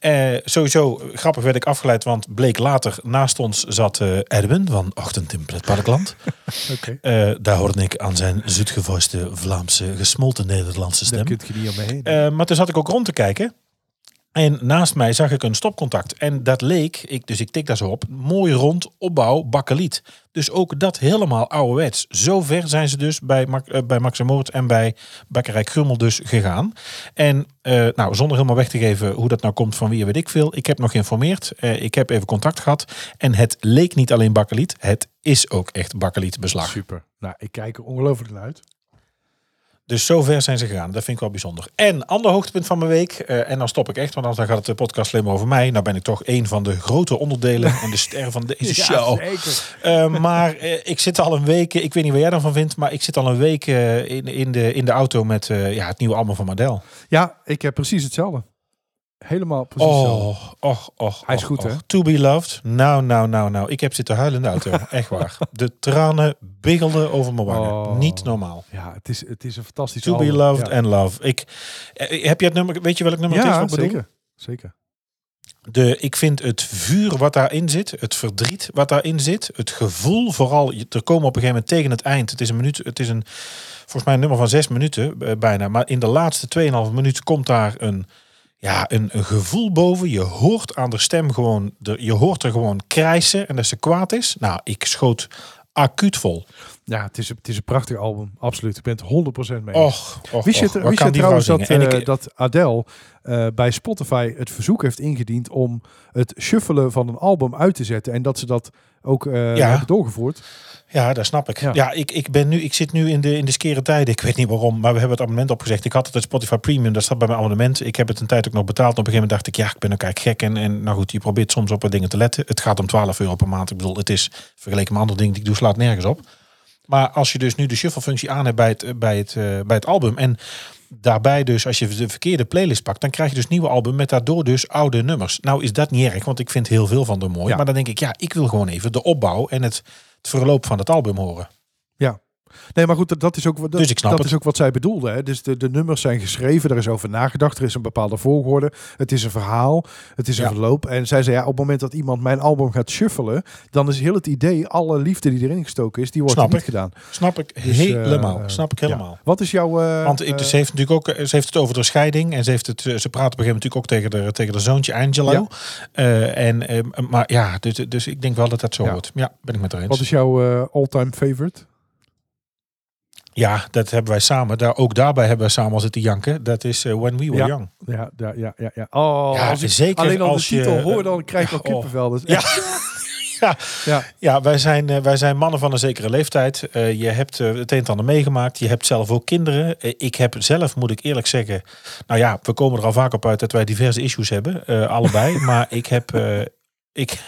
Speaker 3: Ja.
Speaker 2: Sowieso grappig werd ik afgeleid, want bleek later naast ons zat Erwin van Ochtend in Pretparkland. <laughs> Daar hoorde ik aan zijn zoetgevoiste Vlaamse gesmolten Nederlandse
Speaker 3: Daar
Speaker 2: stem.
Speaker 3: kun je niet omheen.
Speaker 2: Maar toen zat ik ook rond te kijken. En naast mij zag ik een stopcontact. En dat leek, ik, dus ik tik daar zo op, mooi rond opbouw bakkeliet. Dus ook dat helemaal ouderwets. Zo ver zijn ze dus bij, eh, bij Max en bij Bakkerij Krummel dus gegaan. En eh, nou, zonder helemaal weg te geven hoe dat nou komt van wie weet ik veel. Ik heb nog geïnformeerd. Eh, ik heb even contact gehad. En het leek niet alleen bakkeliet. Het is ook echt bakkelietbeslag.
Speaker 3: Super. Nou, ik kijk er ongelooflijk naar uit.
Speaker 2: Dus zo ver zijn ze gegaan. Dat vind ik wel bijzonder. En ander hoogtepunt van mijn week. eh, en dan stop ik echt, want anders dan gaat het de podcast alleen maar over mij. Nou ben ik toch een van de grote onderdelen en de ster van deze <laughs> show.
Speaker 3: zeker.
Speaker 2: Eh, maar eh, ik zit al een week, ik weet niet wat jij daarvan vindt, maar ik zit al een week eh, in, in, de, in de auto met eh, ja, het nieuwe album van Madel.
Speaker 3: Ja, ik heb precies hetzelfde. Helemaal precies hetzelfde.
Speaker 2: Oh, och, och.
Speaker 3: Hij is
Speaker 2: och,
Speaker 3: goed, hè?
Speaker 2: To be loved. Nou, nou, nou, nou. Ik heb zitten huilen in de auto. <laughs> Echt waar. De tranen biggelden over mijn wangen.
Speaker 3: Oh.
Speaker 2: Niet normaal.
Speaker 3: Ja, het is, het is een fantastisch
Speaker 2: To be loved
Speaker 3: ja.
Speaker 2: and love. Ik, eh, heb je het nummer, weet je welk nummer het is?
Speaker 3: Ja, zeker. Zeker.
Speaker 2: De, ik vind het vuur wat daarin zit, het verdriet wat daarin zit, het gevoel vooral, er komen op een gegeven moment tegen het eind, het is een minuut, het is een, volgens mij een nummer van zes minuten eh, bijna, maar in de laatste 2,5 minuut komt daar een, ja, een, een gevoel boven. Je hoort aan de stem gewoon, de, je hoort er gewoon krijsen en dat ze kwaad is. Nou, ik schoot acuut vol.
Speaker 3: Ja, het is, het is een prachtig album. Absoluut. Ik ben het 100% mee.
Speaker 2: Och, och,
Speaker 3: Wist je,
Speaker 2: och,
Speaker 3: wist je trouwens dat,
Speaker 2: ik-
Speaker 3: dat Adele eh, bij Spotify het verzoek heeft ingediend om het shuffelen van een album uit te zetten en dat ze dat ook eh,
Speaker 2: Ja.
Speaker 3: hebben doorgevoerd?
Speaker 2: Ja, dat snap ik.
Speaker 3: Ja.
Speaker 2: Ja, ik, ik, ben nu, ik zit nu in de, in de skere tijden. Ik weet niet waarom, maar we hebben het abonnement opgezegd. Ik had het Spotify Premium, dat staat bij mijn abonnement. Ik heb het een tijd ook nog betaald. Op een gegeven moment dacht ik, ja, ik ben ook eigenlijk gek. En, en nou goed, je probeert soms op wat dingen te letten. Het gaat om 12 euro per maand. Ik bedoel, het is vergeleken met andere dingen die ik doe, slaat nergens op. Maar als je dus nu de shuffle-functie aan hebt bij het, bij, het, eh, bij het album... en daarbij dus, als je de verkeerde playlist pakt... dan krijg je dus nieuwe album met daardoor dus oude nummers. Nou is dat niet erg, want ik vind heel veel van de mooi.
Speaker 3: Ja.
Speaker 2: Maar dan denk ik, ja, ik wil gewoon even de opbouw... en het, verloop van het album horen.
Speaker 3: Nee, maar goed, dat, dat is ook, wat- dat,
Speaker 2: Dus ik snap
Speaker 3: dat
Speaker 2: het.
Speaker 3: is ook wat zij bedoelde. Hè? Dus de, de nummers zijn geschreven, er is over nagedacht, er is een bepaalde volgorde. Het is een verhaal, het is een
Speaker 2: Ja.
Speaker 3: verloop. En zij zei, ja, op het moment dat iemand mijn album gaat shuffelen, dan is heel het idee, alle liefde die erin gestoken is, die wordt
Speaker 2: Snap
Speaker 3: niet
Speaker 2: ik.
Speaker 3: gedaan.
Speaker 2: Snap ik
Speaker 3: Dus,
Speaker 2: helemaal.
Speaker 3: eh,
Speaker 2: Snap ik
Speaker 3: ja.
Speaker 2: helemaal.
Speaker 3: Wat is jouw... eh,
Speaker 2: Want ik,
Speaker 3: eh,
Speaker 2: ze heeft natuurlijk ook, ze heeft het over de scheiding en ze heeft het, ze praat op een gegeven moment natuurlijk ook tegen de tegen de zoontje Angelo.
Speaker 3: Ja.
Speaker 2: En maar ja, dus, dus ik denk wel dat dat zo wordt. Ja, ben ik met haar eens.
Speaker 3: wat is jouw all-time favorite?
Speaker 2: Ja, dat hebben wij samen. Daar, ook daarbij hebben wij samen al zitten janken. Dat is eh, When We Were
Speaker 3: Ja.
Speaker 2: Young.
Speaker 3: Ja, ja, ja, ja. ja. Oh,
Speaker 2: Ja,
Speaker 3: als ik
Speaker 2: zeker
Speaker 3: alleen al
Speaker 2: als
Speaker 3: de titel
Speaker 2: je-
Speaker 3: hoor, dan krijg ik al
Speaker 2: Oh.
Speaker 3: kippenvel. Dus
Speaker 2: Ja. <laughs> Ja.
Speaker 3: ja.
Speaker 2: Ja, wij zijn, eh, wij zijn mannen van een zekere leeftijd. Eh, je hebt het een en ander meegemaakt. Je hebt zelf ook kinderen. Ik heb zelf, moet ik eerlijk zeggen... Nou ja, we komen er al vaak op uit dat wij diverse issues hebben. allebei. <laughs> maar ik heb... eh, ik,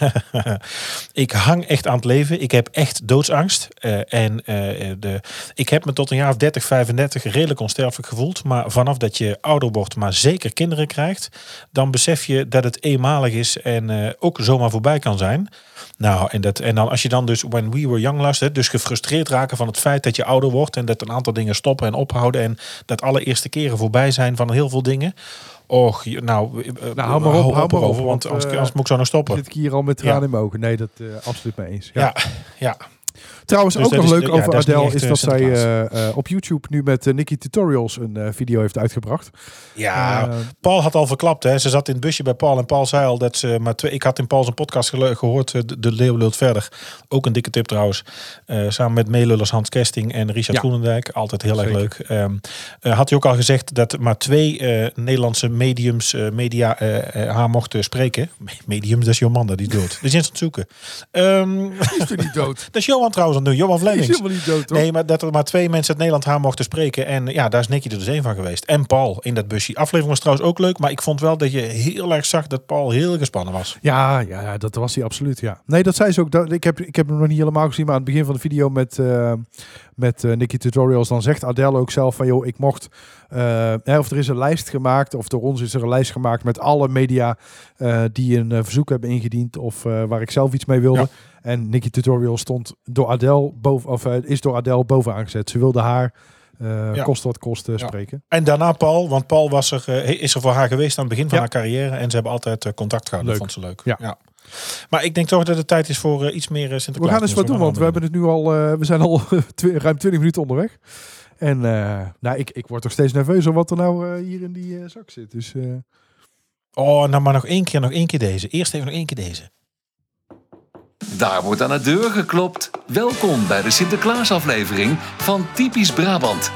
Speaker 2: <laughs> ik hang echt aan het leven. Ik heb echt doodsangst. Eh, en eh, de, ik heb me tot een jaar of 30, 35 redelijk onsterfelijk gevoeld. Maar vanaf dat je ouder wordt, maar zeker kinderen krijgt... dan besef je dat het eenmalig is en eh, ook zomaar voorbij kan zijn. Nou, en, dat, en dan als je dan dus When We Were Young luistert, dus gefrustreerd raken van het feit dat je ouder wordt en dat een aantal dingen stoppen en ophouden en dat alle eerste keren voorbij zijn van heel veel dingen. Och, nou, eh,
Speaker 3: Nou, hou maar op, hou maar op,
Speaker 2: erover,
Speaker 3: want,
Speaker 2: anders,
Speaker 3: eh,
Speaker 2: anders moet ik zo nog stoppen.
Speaker 3: Zit ik hier al met tranen in mijn ogen? Nee, dat eh absoluut mee eens. Ja,
Speaker 2: ja.
Speaker 3: Trouwens,
Speaker 2: Dus
Speaker 3: ook nog
Speaker 2: is-
Speaker 3: leuk
Speaker 2: ja,
Speaker 3: over
Speaker 2: is niet
Speaker 3: Adele is
Speaker 2: eh,
Speaker 3: dat zij eh, eh, op YouTube nu met uh, Nicky Tutorials een eh, video heeft uitgebracht.
Speaker 2: Ja, Paul had al verklapt, hè. Ze zat in het busje bij Paul en Paul zei al dat ze maar twee. Ik had in Paul zijn podcast gehoord, eh, de, de Leeuw lult verder. Ook een dikke tip trouwens. Eh, samen met meelullers Hans Kesting en Richard
Speaker 3: Ja.
Speaker 2: Groenendijk. Altijd heel erg leuk. Ehm, eh, had hij ook al gezegd dat maar twee eh, Nederlandse mediums, eh, media, haar mochten spreken. <laughs> Mediums, dat is Jomanda, die is dood. Dus eens aan het zoeken. Ehm,
Speaker 3: is toch niet dood? <laughs>
Speaker 2: dat is Johan trouwens aan doen, Johan <laughs>
Speaker 3: Die is niet dood?
Speaker 2: Nee, maar dat er maar twee mensen uit Nederland haar mochten spreken. En ja, daar is Nicky er dus één van geweest. En Paul in dat busje. Aflevering was trouwens ook leuk. Maar ik vond wel dat je heel erg zag dat Paul heel gespannen was.
Speaker 3: Ja, ja, ja, dat was hij absoluut, ja. Nee, dat zei ze ook. Dat, ik, heb, ik heb hem nog niet helemaal gezien, maar aan het begin van de video met, eh met eh, Nicky Tutorials, dan zegt Adele ook zelf van, joh, ik mocht, hè, of er is een lijst gemaakt, of door ons is er een lijst gemaakt met alle media die een verzoek hebben ingediend, of waar ik zelf iets mee wilde.
Speaker 2: Ja.
Speaker 3: En Nicky Tutorials stond door Adele boven, of eh, is door Adele bovenaan gezet. Ze wilde haar, eh
Speaker 2: Ja.
Speaker 3: kost wat kost,
Speaker 2: Ja.
Speaker 3: spreken.
Speaker 2: En daarna Paul. Want Paul was er, eh, is er voor haar geweest aan het begin van
Speaker 3: Ja.
Speaker 2: haar carrière. En ze hebben altijd contact gehouden.
Speaker 3: Leuk.
Speaker 2: Dat vond ze leuk.
Speaker 3: Ja.
Speaker 2: Maar ik denk toch dat het tijd is voor iets meer Sinterklaas.
Speaker 3: We gaan eens wat doen, want we hebben het nu al, we zijn al <laughs> ruim 20 minuten onderweg. En nou, ik, ik word toch steeds nerveuzer wat er nou hier in die zak zit. Dus
Speaker 2: Oh, nou maar nog één keer, nog één keer deze. Eerst even nog één keer deze.
Speaker 1: Daar wordt aan de deur geklopt. Welkom bij de Sinterklaasaflevering van Typisch Brabant.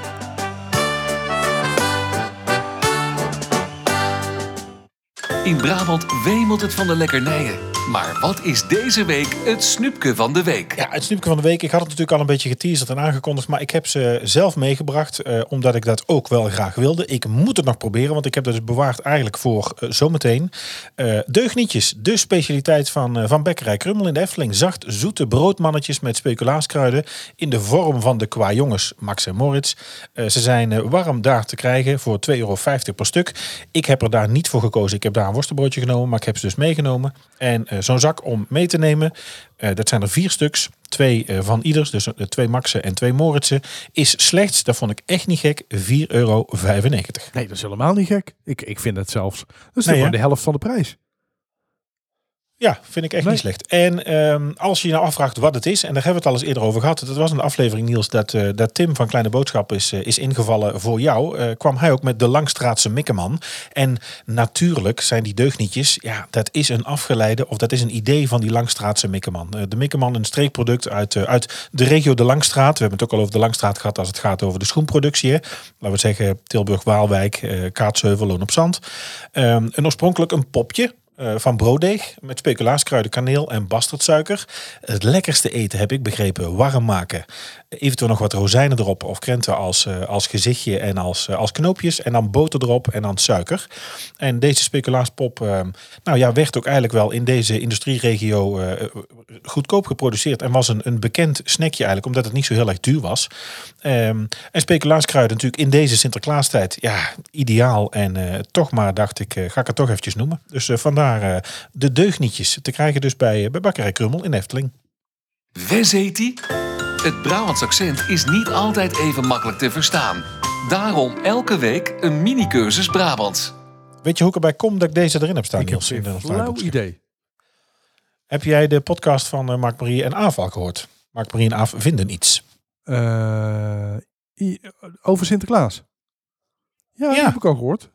Speaker 1: In Brabant wemelt het van de lekkernijen. Maar wat is deze week het snoepje van de week?
Speaker 2: Ja, het snoepje van de week. Ik had het natuurlijk al een beetje geteaserd en aangekondigd. Maar ik heb ze zelf meegebracht. eh, omdat ik dat ook wel graag wilde. Ik moet het nog proberen. Want ik heb dat dus bewaard eigenlijk voor eh, zometeen. Eh deugnietjes. De specialiteit van, eh, van Bekkerij Krummel in de Efteling. Zacht zoete broodmannetjes met speculaaskruiden. In de vorm van de qua jongens Max en Moritz. Ze zijn warm daar te krijgen voor 2,50 euro per stuk. Ik heb er daar niet voor gekozen. Ik heb daar een worstenbroodje genomen. Maar ik heb ze dus meegenomen. En eh, zo'n zak om mee te nemen. eh, dat zijn er vier stuks. Twee eh, van ieders. Dus twee Maxen en twee Moritsen. Is slechts, dat vond ik echt niet gek, 4,95 euro.
Speaker 3: Nee, dat is helemaal niet gek. Ik, ik vind het zelfs. Dat is
Speaker 2: Nee,
Speaker 3: de helft van de prijs.
Speaker 2: Ja, vind ik echt
Speaker 3: Nee.
Speaker 2: niet slecht. En ehm, als je je nou afvraagt wat het is, en daar hebben we het al eens eerder over gehad. Dat was een aflevering, Niels, dat, eh, dat Tim van Kleine Boodschap is, eh, is ingevallen voor jou. eh, kwam hij ook met de Langstraatse Mikkeman. En natuurlijk zijn die deugnietjes, ja, dat is een afgeleide of dat is een idee van die Langstraatse Mikkeman. De Mikkeman, een streekproduct uit, uit de regio De Langstraat. We hebben het ook al over de Langstraat gehad als het gaat over de schoenproductie. Hè. Laten we zeggen Tilburg, Waalwijk, eh Kaatsheuvel, Loon op Zand. Ehm, een oorspronkelijk een popje. Eh, van brooddeeg met speculaaskruiden, kaneel en bastardsuiker. Het lekkerste eten heb ik begrepen, warm maken. Eventueel nog wat rozijnen erop of krenten als, eh, als gezichtje en als, eh, als knoopjes. En dan boter erop en dan suiker. En deze speculaaspop eh, nou ja, werd ook eigenlijk wel in deze industrieregio goedkoop geproduceerd. En was een, een bekend snackje eigenlijk, omdat het niet zo heel erg duur was. Ehm, en speculaaskruiden natuurlijk in deze Sinterklaastijd, ja, ideaal. En toch maar dacht ik, ga ik het toch eventjes noemen. Dus vandaar de deugnietjes te krijgen dus bij, bij Bakkerij Krummel in Efteling.
Speaker 1: Wes heet? Het Brabants accent is niet altijd even makkelijk te verstaan. Daarom elke week een mini-cursus Brabants.
Speaker 2: Weet je hoe ik erbij kom dat ik deze erin heb staan,
Speaker 3: ik heb
Speaker 2: in
Speaker 3: geen
Speaker 2: de
Speaker 3: flauw idee.
Speaker 2: Heb jij de podcast van eh, Mark Marie en Aaf al gehoord? Mark Marie en Aaf vinden iets.
Speaker 3: Eh, over Sinterklaas. Ja, dat
Speaker 2: Ja.
Speaker 3: heb ik al gehoord.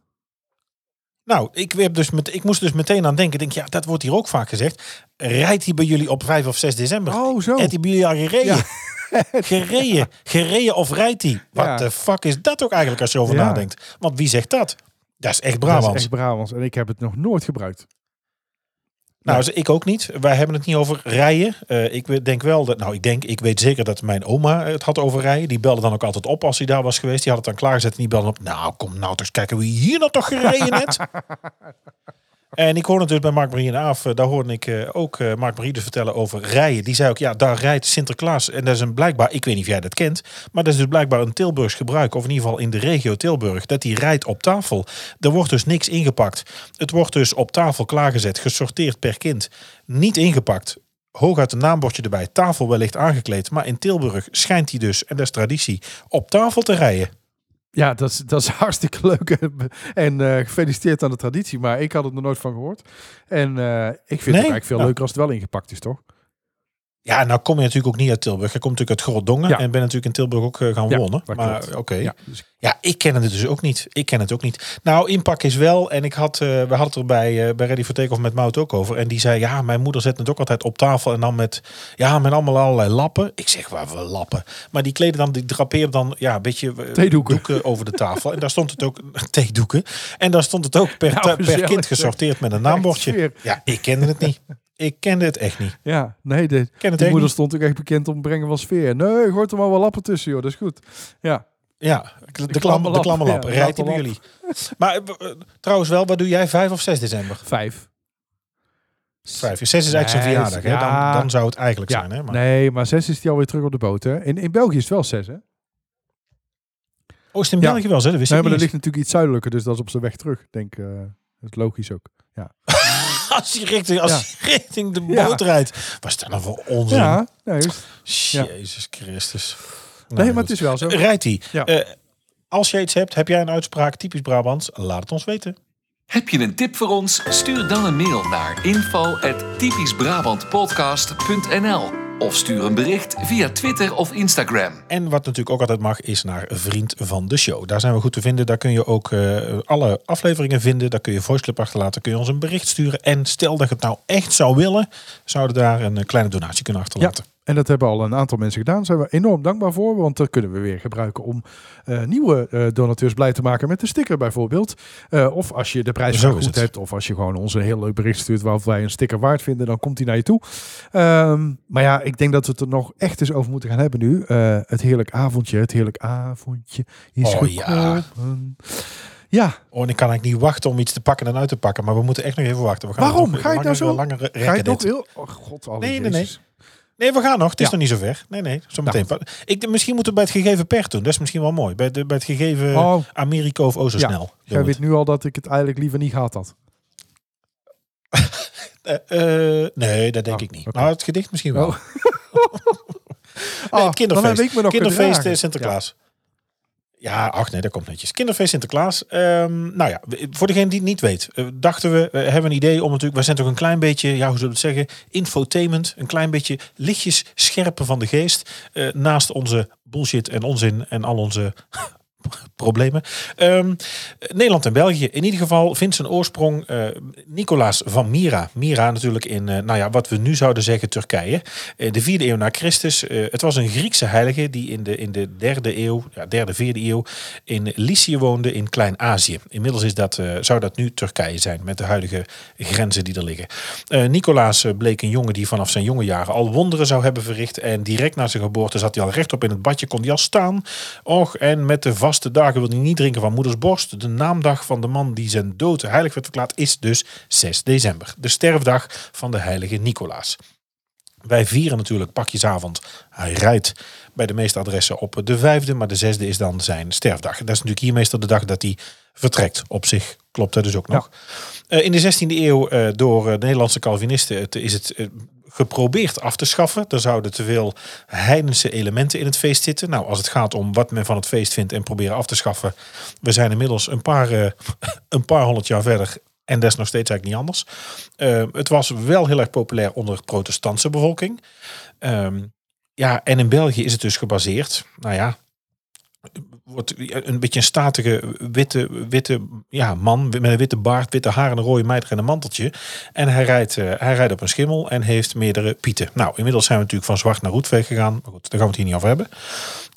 Speaker 2: Nou, ik, heb dus met, ik moest dus meteen aan denken. Denk, ja, dat wordt hier ook vaak gezegd. Rijdt hij bij jullie op 5 of 6 december?
Speaker 3: Oh, zo.
Speaker 2: Heeft hij bij jullie al gereden?
Speaker 3: Ja. <laughs>
Speaker 2: gereden. Gereden of rijdt hij? Wat
Speaker 3: Ja.
Speaker 2: de fuck is dat ook eigenlijk als je over
Speaker 3: Ja.
Speaker 2: nadenkt? Want wie zegt dat? Dat is echt
Speaker 3: Dat
Speaker 2: Brabants.
Speaker 3: is echt Brabants. En ik heb het nog nooit gebruikt.
Speaker 2: Nou, ik ook niet. Wij hebben het niet over rijden. Eh, ik denk wel dat, nou, ik denk, ik weet zeker dat mijn oma het had over rijden. Die belde dan ook altijd op als hij daar was geweest. Die had het dan klaargezet en die belde op. Nou, kom nou eens kijken wie hier nou toch gereden net. <laughs> En ik hoorde dus bij Mark Marie en eh, daar hoorde ik eh, ook eh, Mark Marie dus vertellen over rijden. Die zei ook, ja, daar rijdt Sinterklaas. En dat is een blijkbaar, ik weet niet of jij dat kent, maar dat is dus blijkbaar een Tilburgs gebruik, of in ieder geval in de regio Tilburg, dat die rijdt op tafel. Er wordt dus niks ingepakt. Het wordt dus op tafel klaargezet, gesorteerd per kind, niet ingepakt. Hooguit een naambordje erbij, tafel wellicht aangekleed. Maar in Tilburg schijnt hij dus, en dat is traditie, op tafel te rijden.
Speaker 3: Ja, dat is, dat is <laughs> hartstikke leuk. En eh, gefeliciteerd aan de traditie. Maar ik had het er nooit van gehoord. En eh, ik vind het eigenlijk veel
Speaker 2: Nou.
Speaker 3: leuker als het wel ingepakt is, toch?
Speaker 2: Ja, nou kom je natuurlijk ook niet uit Tilburg. Je komt natuurlijk uit Groddongen
Speaker 3: Ja.
Speaker 2: en ben natuurlijk in Tilburg ook eh, gaan wonen. Maar oké.
Speaker 3: Ja,
Speaker 2: Ja, ik ken het dus ook niet. Ik ken het ook niet. Nou, inpak is wel. En ik had, eh, we hadden het er bij, eh, bij Ready for Takeoff met Mout ook over. En die zei, ja, mijn moeder zet het ook altijd op tafel. En dan met, ja, met allemaal allerlei lappen. Ik zeg, waar voor lappen? Maar die kleden dan, die drapeerden dan, ja, een beetje
Speaker 3: Theedoeken.
Speaker 2: doeken over de tafel. En daar stond het ook, <laughs> theedoeken. En daar stond het ook per,
Speaker 3: Nou,
Speaker 2: per kind gesorteerd met een naambordje. Ja, ik kende het niet. Ik kende het echt niet.
Speaker 3: Ja, nee, de,
Speaker 2: Ik ken het
Speaker 3: die
Speaker 2: echt
Speaker 3: moeder
Speaker 2: niet.
Speaker 3: stond ook echt bekend om brengen van sfeer. Nee, gooit er maar wel lappen tussen, joh. Dat is goed. Ja,
Speaker 2: Ja, de, de, klam, de klamme lap.
Speaker 3: Ja,
Speaker 2: Rijdt die bij jullie. Maar eh, eh, trouwens wel, wat doe jij? 5 of 6 december?
Speaker 3: vijf.
Speaker 2: 5. 6 is eigenlijk zijn verjaardag. Hè?
Speaker 3: ja.
Speaker 2: Dan, dan zou het eigenlijk
Speaker 3: Ja,
Speaker 2: zijn. Hè? Maar,
Speaker 3: nee, maar zes is die alweer terug op de boot, hè? In, in België is het wel zes, hè?
Speaker 2: Oh, is in. België wel? Zo? Dat wist
Speaker 3: Nee,
Speaker 2: ik
Speaker 3: maar dat ligt natuurlijk iets zuidelijker, dus dat is op zijn weg terug. Ik denk, eh, dat is logisch ook. Ja. <laughs>
Speaker 2: Als je richting, als richting de
Speaker 3: Ja.
Speaker 2: boot rijdt. Wat is dat nou voor onzin?
Speaker 3: ja nee.
Speaker 2: Jezus Christus.
Speaker 3: nee maar het is wel zo.
Speaker 2: Rijdt hij.
Speaker 3: Ja.
Speaker 2: Eh, als je iets hebt, heb jij een uitspraak typisch Brabants? Laat het ons weten.
Speaker 1: Heb je een tip voor ons? Stuur dan een mail naar info@typischbrabantpodcast.nl. Of stuur een bericht via Twitter of Instagram.
Speaker 2: En wat natuurlijk ook altijd mag, is naar Vriend van de Show. Daar zijn we goed te vinden. Daar kun je ook eh, alle afleveringen vinden. Daar kun je voiceclip achterlaten. Kun je ons een bericht sturen. En stel dat je het nou echt zou willen, zouden we daar een eh, kleine donatie kunnen achterlaten.
Speaker 3: En dat hebben al een aantal mensen gedaan. Daar zijn we enorm dankbaar voor. Want dat kunnen we weer gebruiken om eh, nieuwe eh, donateurs blij te maken met een sticker bijvoorbeeld. Eh, of als je de prijs
Speaker 2: Zo
Speaker 3: goed
Speaker 2: het.
Speaker 3: hebt. Of als je gewoon ons een heel leuk bericht stuurt waarop wij een sticker waard vinden. Dan komt die naar je toe. Ehm, maar ja, ik denk dat we het er nog echt eens over moeten gaan hebben nu. Het heerlijk avondje. Het heerlijk avondje is
Speaker 2: Oh, ja.
Speaker 3: gekomen. Ja,
Speaker 2: Oh, en ik kan eigenlijk niet wachten om iets te pakken en uit te pakken. Maar we moeten echt nog even wachten. We gaan
Speaker 3: Waarom?
Speaker 2: nog
Speaker 3: Ga je nou zo- ga je nog
Speaker 2: dit.
Speaker 3: heel... Oh god,
Speaker 2: Nee, nee, nee. Nee, we gaan nog. Het is
Speaker 3: Ja.
Speaker 2: nog niet zo ver. Nee, nee. Meteen. Ik, misschien moeten we bij het gegeven per doen. Dat is misschien wel mooi. Bij, de, bij het gegeven
Speaker 3: Oh.
Speaker 2: Amerika of o zo
Speaker 3: Ja.
Speaker 2: snel.
Speaker 3: Jij
Speaker 2: we
Speaker 3: weet nu al dat ik het eigenlijk liever niet gehad had. <laughs>
Speaker 2: Eh, eh, nee, dat denk
Speaker 3: Oh,
Speaker 2: ik niet.
Speaker 3: oké.
Speaker 2: Nou, het gedicht misschien wel.
Speaker 3: Oh.
Speaker 2: Nee, kinderfeest. Sinterklaas. Ja. Ach nee, dat komt netjes. Kinderfeest Sinterklaas. Ehm, nou ja, voor degene die het niet weet, eh, dachten we, we hebben een idee om natuurlijk, wij zijn toch een klein beetje, ja, hoe zullen we het zeggen, infotainment, een klein beetje lichtjes scherpen van de geest, eh, naast onze bullshit en onzin en al onze problemen. Ehm, Nederland en België. In ieder geval vindt zijn oorsprong eh, Nicolaas van Myra. Myra natuurlijk in, eh, nou ja, wat we nu zouden zeggen Turkije. Eh, de vierde eeuw na Christus. Het was een Griekse heilige die in de, in de derde eeuw, ja, derde, vierde eeuw in Lycië woonde in Klein-Azië. Inmiddels is dat, zou dat nu Turkije zijn met de huidige grenzen die er liggen. Nicolaas bleek een jongen die vanaf zijn jonge jaren al wonderen zou hebben verricht. En direct na zijn geboorte zat hij al rechtop in het badje, kon hij al staan. Och, en met de vaste dagen wil hij niet drinken van moeders borst. De naamdag van de man die zijn dood heilig werd verklaard is dus 6 december. De sterfdag van de heilige Nicolaas. Wij vieren natuurlijk pakjesavond. Hij rijdt bij de meeste adressen op de vijfde, maar de zesde is dan zijn sterfdag. Dat is natuurlijk hier meestal de dag dat hij vertrekt. Op zich klopt dat dus ook nog. Eh, in de 16e eeuw eh, door eh, de Nederlandse Calvinisten het- is het geprobeerd af te schaffen. Er zouden te veel heidense elementen in het feest zitten. Nou, als het gaat om wat men van het feest vindt en proberen af te schaffen. We zijn inmiddels een paar, eh, <laughs> een paar honderd jaar verder. En dat is nog steeds eigenlijk niet anders. Eh, het was wel heel erg populair onder de protestantse bevolking. Ehm, ja, en in België is het dus gebaseerd. Nou ja, wordt een beetje een statige witte, witte ja, man met een witte baard, witte haar en een rode mijter en een manteltje. En hij rijdt, eh, hij rijdt op een schimmel en heeft meerdere pieten. Nou, inmiddels zijn we natuurlijk van zwart naar roetveeg gegaan. Maar goed, daar gaan we het hier niet over hebben.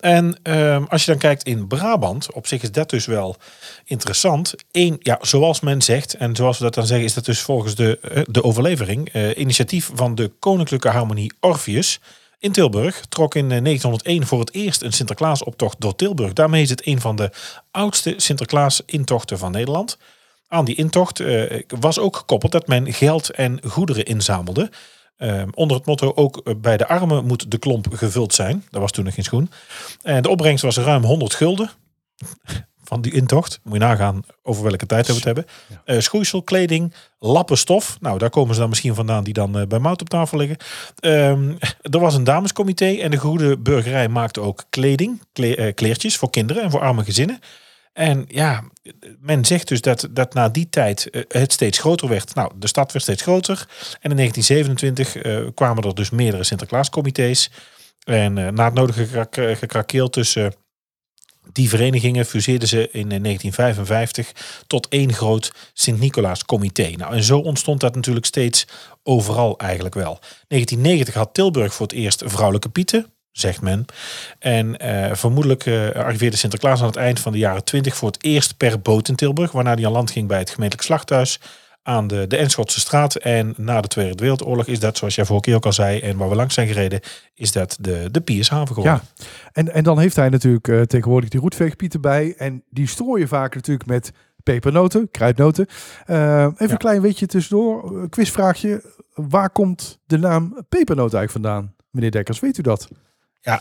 Speaker 2: En ehm, als je dan kijkt in Brabant, op zich is dat dus wel interessant. Eén, ja, zoals men zegt, en zoals we dat dan zeggen, is dat dus volgens de, eh, de overlevering, eh, initiatief van de Koninklijke Harmonie Orpheus in Tilburg. Trok in eh, 1901 voor het eerst een Sinterklaasoptocht door Tilburg. Daarmee is het een van de oudste Sinterklaas-intochten van Nederland. Aan die intocht eh, was ook gekoppeld dat men geld en goederen inzamelde. Eh, onder het motto ook eh, bij de armen moet de klomp gevuld zijn. Dat was toen nog geen schoen. En de opbrengst was ruim 100 gulden van die intocht. Moet je nagaan over welke tijd we het hebben. Eh schoeisel, kleding, lappen stof. Nou, daar komen ze dan misschien vandaan die dan eh, bij Mout op tafel liggen. Ehm, er was een damescomité en de goede burgerij maakte ook kleding, kle- eh, kleertjes voor kinderen en voor arme gezinnen. En ja, men zegt dus dat, dat na die tijd het steeds groter werd. Nou, de stad werd steeds groter. En in 1927 eh, kwamen er dus meerdere Sinterklaascomité's. En na het nodige gekrak- gekrakeel tussen die verenigingen fuseerden ze in eh, 1955 tot één groot Sint-Nicolaas-comité. Nou, en zo ontstond dat natuurlijk steeds overal eigenlijk wel. 1990 had Tilburg voor het eerst vrouwelijke pieten, zegt men. En eh, vermoedelijk eh, arriveerde Sinterklaas aan het eind van de jaren 20 voor het eerst per boot in Tilburg, waarna hij aan land ging bij het gemeentelijk slachthuis aan de, de Enschotse straat. En na de Tweede Wereldoorlog is dat, zoals jij vorige keer ook al zei, en waar we langs zijn gereden, is dat de, de Piershaven geworden.
Speaker 3: Ja, en, en dan heeft hij natuurlijk eh, tegenwoordig die roetveegpiet erbij. En die strooien vaak natuurlijk met pepernoten, kruidnoten. Eh, even
Speaker 2: Ja.
Speaker 3: een klein beetje tussendoor, een quizvraagje. Waar komt de naam pepernoot eigenlijk vandaan? Meneer Dekkers, weet u dat?
Speaker 2: Ja.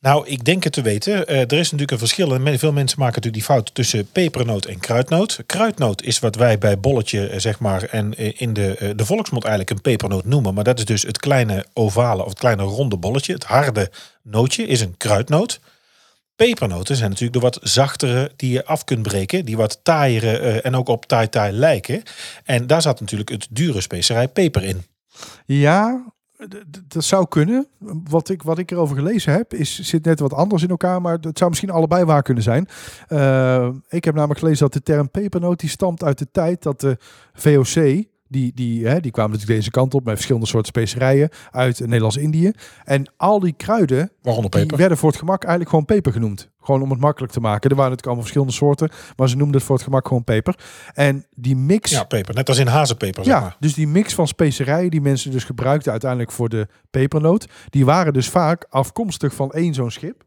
Speaker 2: Nou, ik denk het te weten. Eh, er is natuurlijk een verschil. En veel mensen maken natuurlijk die fout tussen pepernoot en kruidnoot. Kruidnoot is wat wij bij bolletje, eh, zeg maar, en eh, in de, de volksmond eigenlijk een pepernoot noemen. Maar dat is dus het kleine ovale of het kleine ronde bolletje. Het harde nootje is een kruidnoot. Pepernoten zijn natuurlijk de wat zachtere die je af kunt breken. Die wat taaiere en ook op taai taai lijken. En daar zat natuurlijk het dure specerij peper in.
Speaker 3: Ja, dat zou kunnen. Wat ik, wat ik erover gelezen heb, is, zit net wat anders in elkaar, maar het zou misschien allebei waar kunnen zijn. Eh, ik heb namelijk gelezen dat de term pepernoot die stamt uit de tijd dat de VOC, die, die, hè, die kwamen natuurlijk deze kant op met verschillende soorten specerijen uit Nederlands-Indië. En al die kruiden,
Speaker 2: Waaronder
Speaker 3: die
Speaker 2: peper.
Speaker 3: werden voor het gemak eigenlijk gewoon peper genoemd. Gewoon om het makkelijk te maken. Er waren natuurlijk allemaal verschillende soorten, maar ze noemden het voor het gemak gewoon peper. En die mix...
Speaker 2: Ja, peper. Net als in hazenpeper, zeg
Speaker 3: Ja,
Speaker 2: maar.
Speaker 3: dus die mix van specerijen die mensen dus gebruikten uiteindelijk voor de pepernoot, die waren dus vaak afkomstig van één zo'n schip.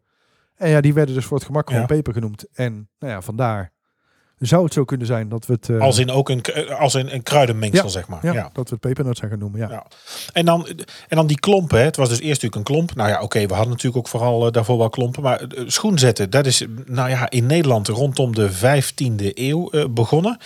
Speaker 3: En ja, die werden dus voor het gemak gewoon
Speaker 2: Ja.
Speaker 3: peper genoemd. En nou ja, vandaar zou het zo kunnen zijn dat we het, eh,
Speaker 2: Als in ook een, als in een kruidenmengsel,
Speaker 3: Ja.
Speaker 2: zeg maar.
Speaker 3: ja,
Speaker 2: ja.
Speaker 3: dat we het pepernoot zijn gaan noemen. Ja.
Speaker 2: Ja. En dan, en dan die klompen. Hè. Het was dus eerst natuurlijk een klomp. Nou ja, oké, we hadden natuurlijk ook vooral eh, daarvoor wel klompen. Maar eh, schoen zetten, dat is nou ja, in Nederland rondom de 15e eeuw begonnen.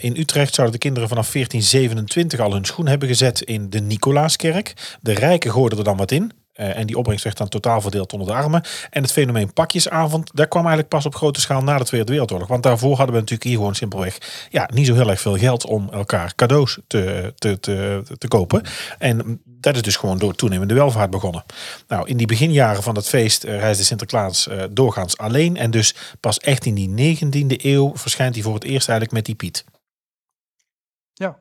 Speaker 2: In Utrecht zouden de kinderen vanaf 1427 al hun schoen hebben gezet in de Nicolaaskerk. De rijken gooiden er dan wat in. Eh, en die opbrengst werd dan totaal verdeeld onder de armen. En het fenomeen pakjesavond, daar kwam eigenlijk pas op grote schaal na de Tweede Wereldoorlog. Want daarvoor hadden we natuurlijk hier gewoon simpelweg ja, niet zo heel erg veel geld om elkaar cadeaus te, te, te, te kopen. En dat is dus gewoon door toenemende welvaart begonnen. Nou, in die beginjaren van het feest eh, reisde Sinterklaas eh, doorgaans alleen. En dus pas echt in die 19e eeuw verschijnt hij voor het eerst eigenlijk met die Piet.
Speaker 3: Ja.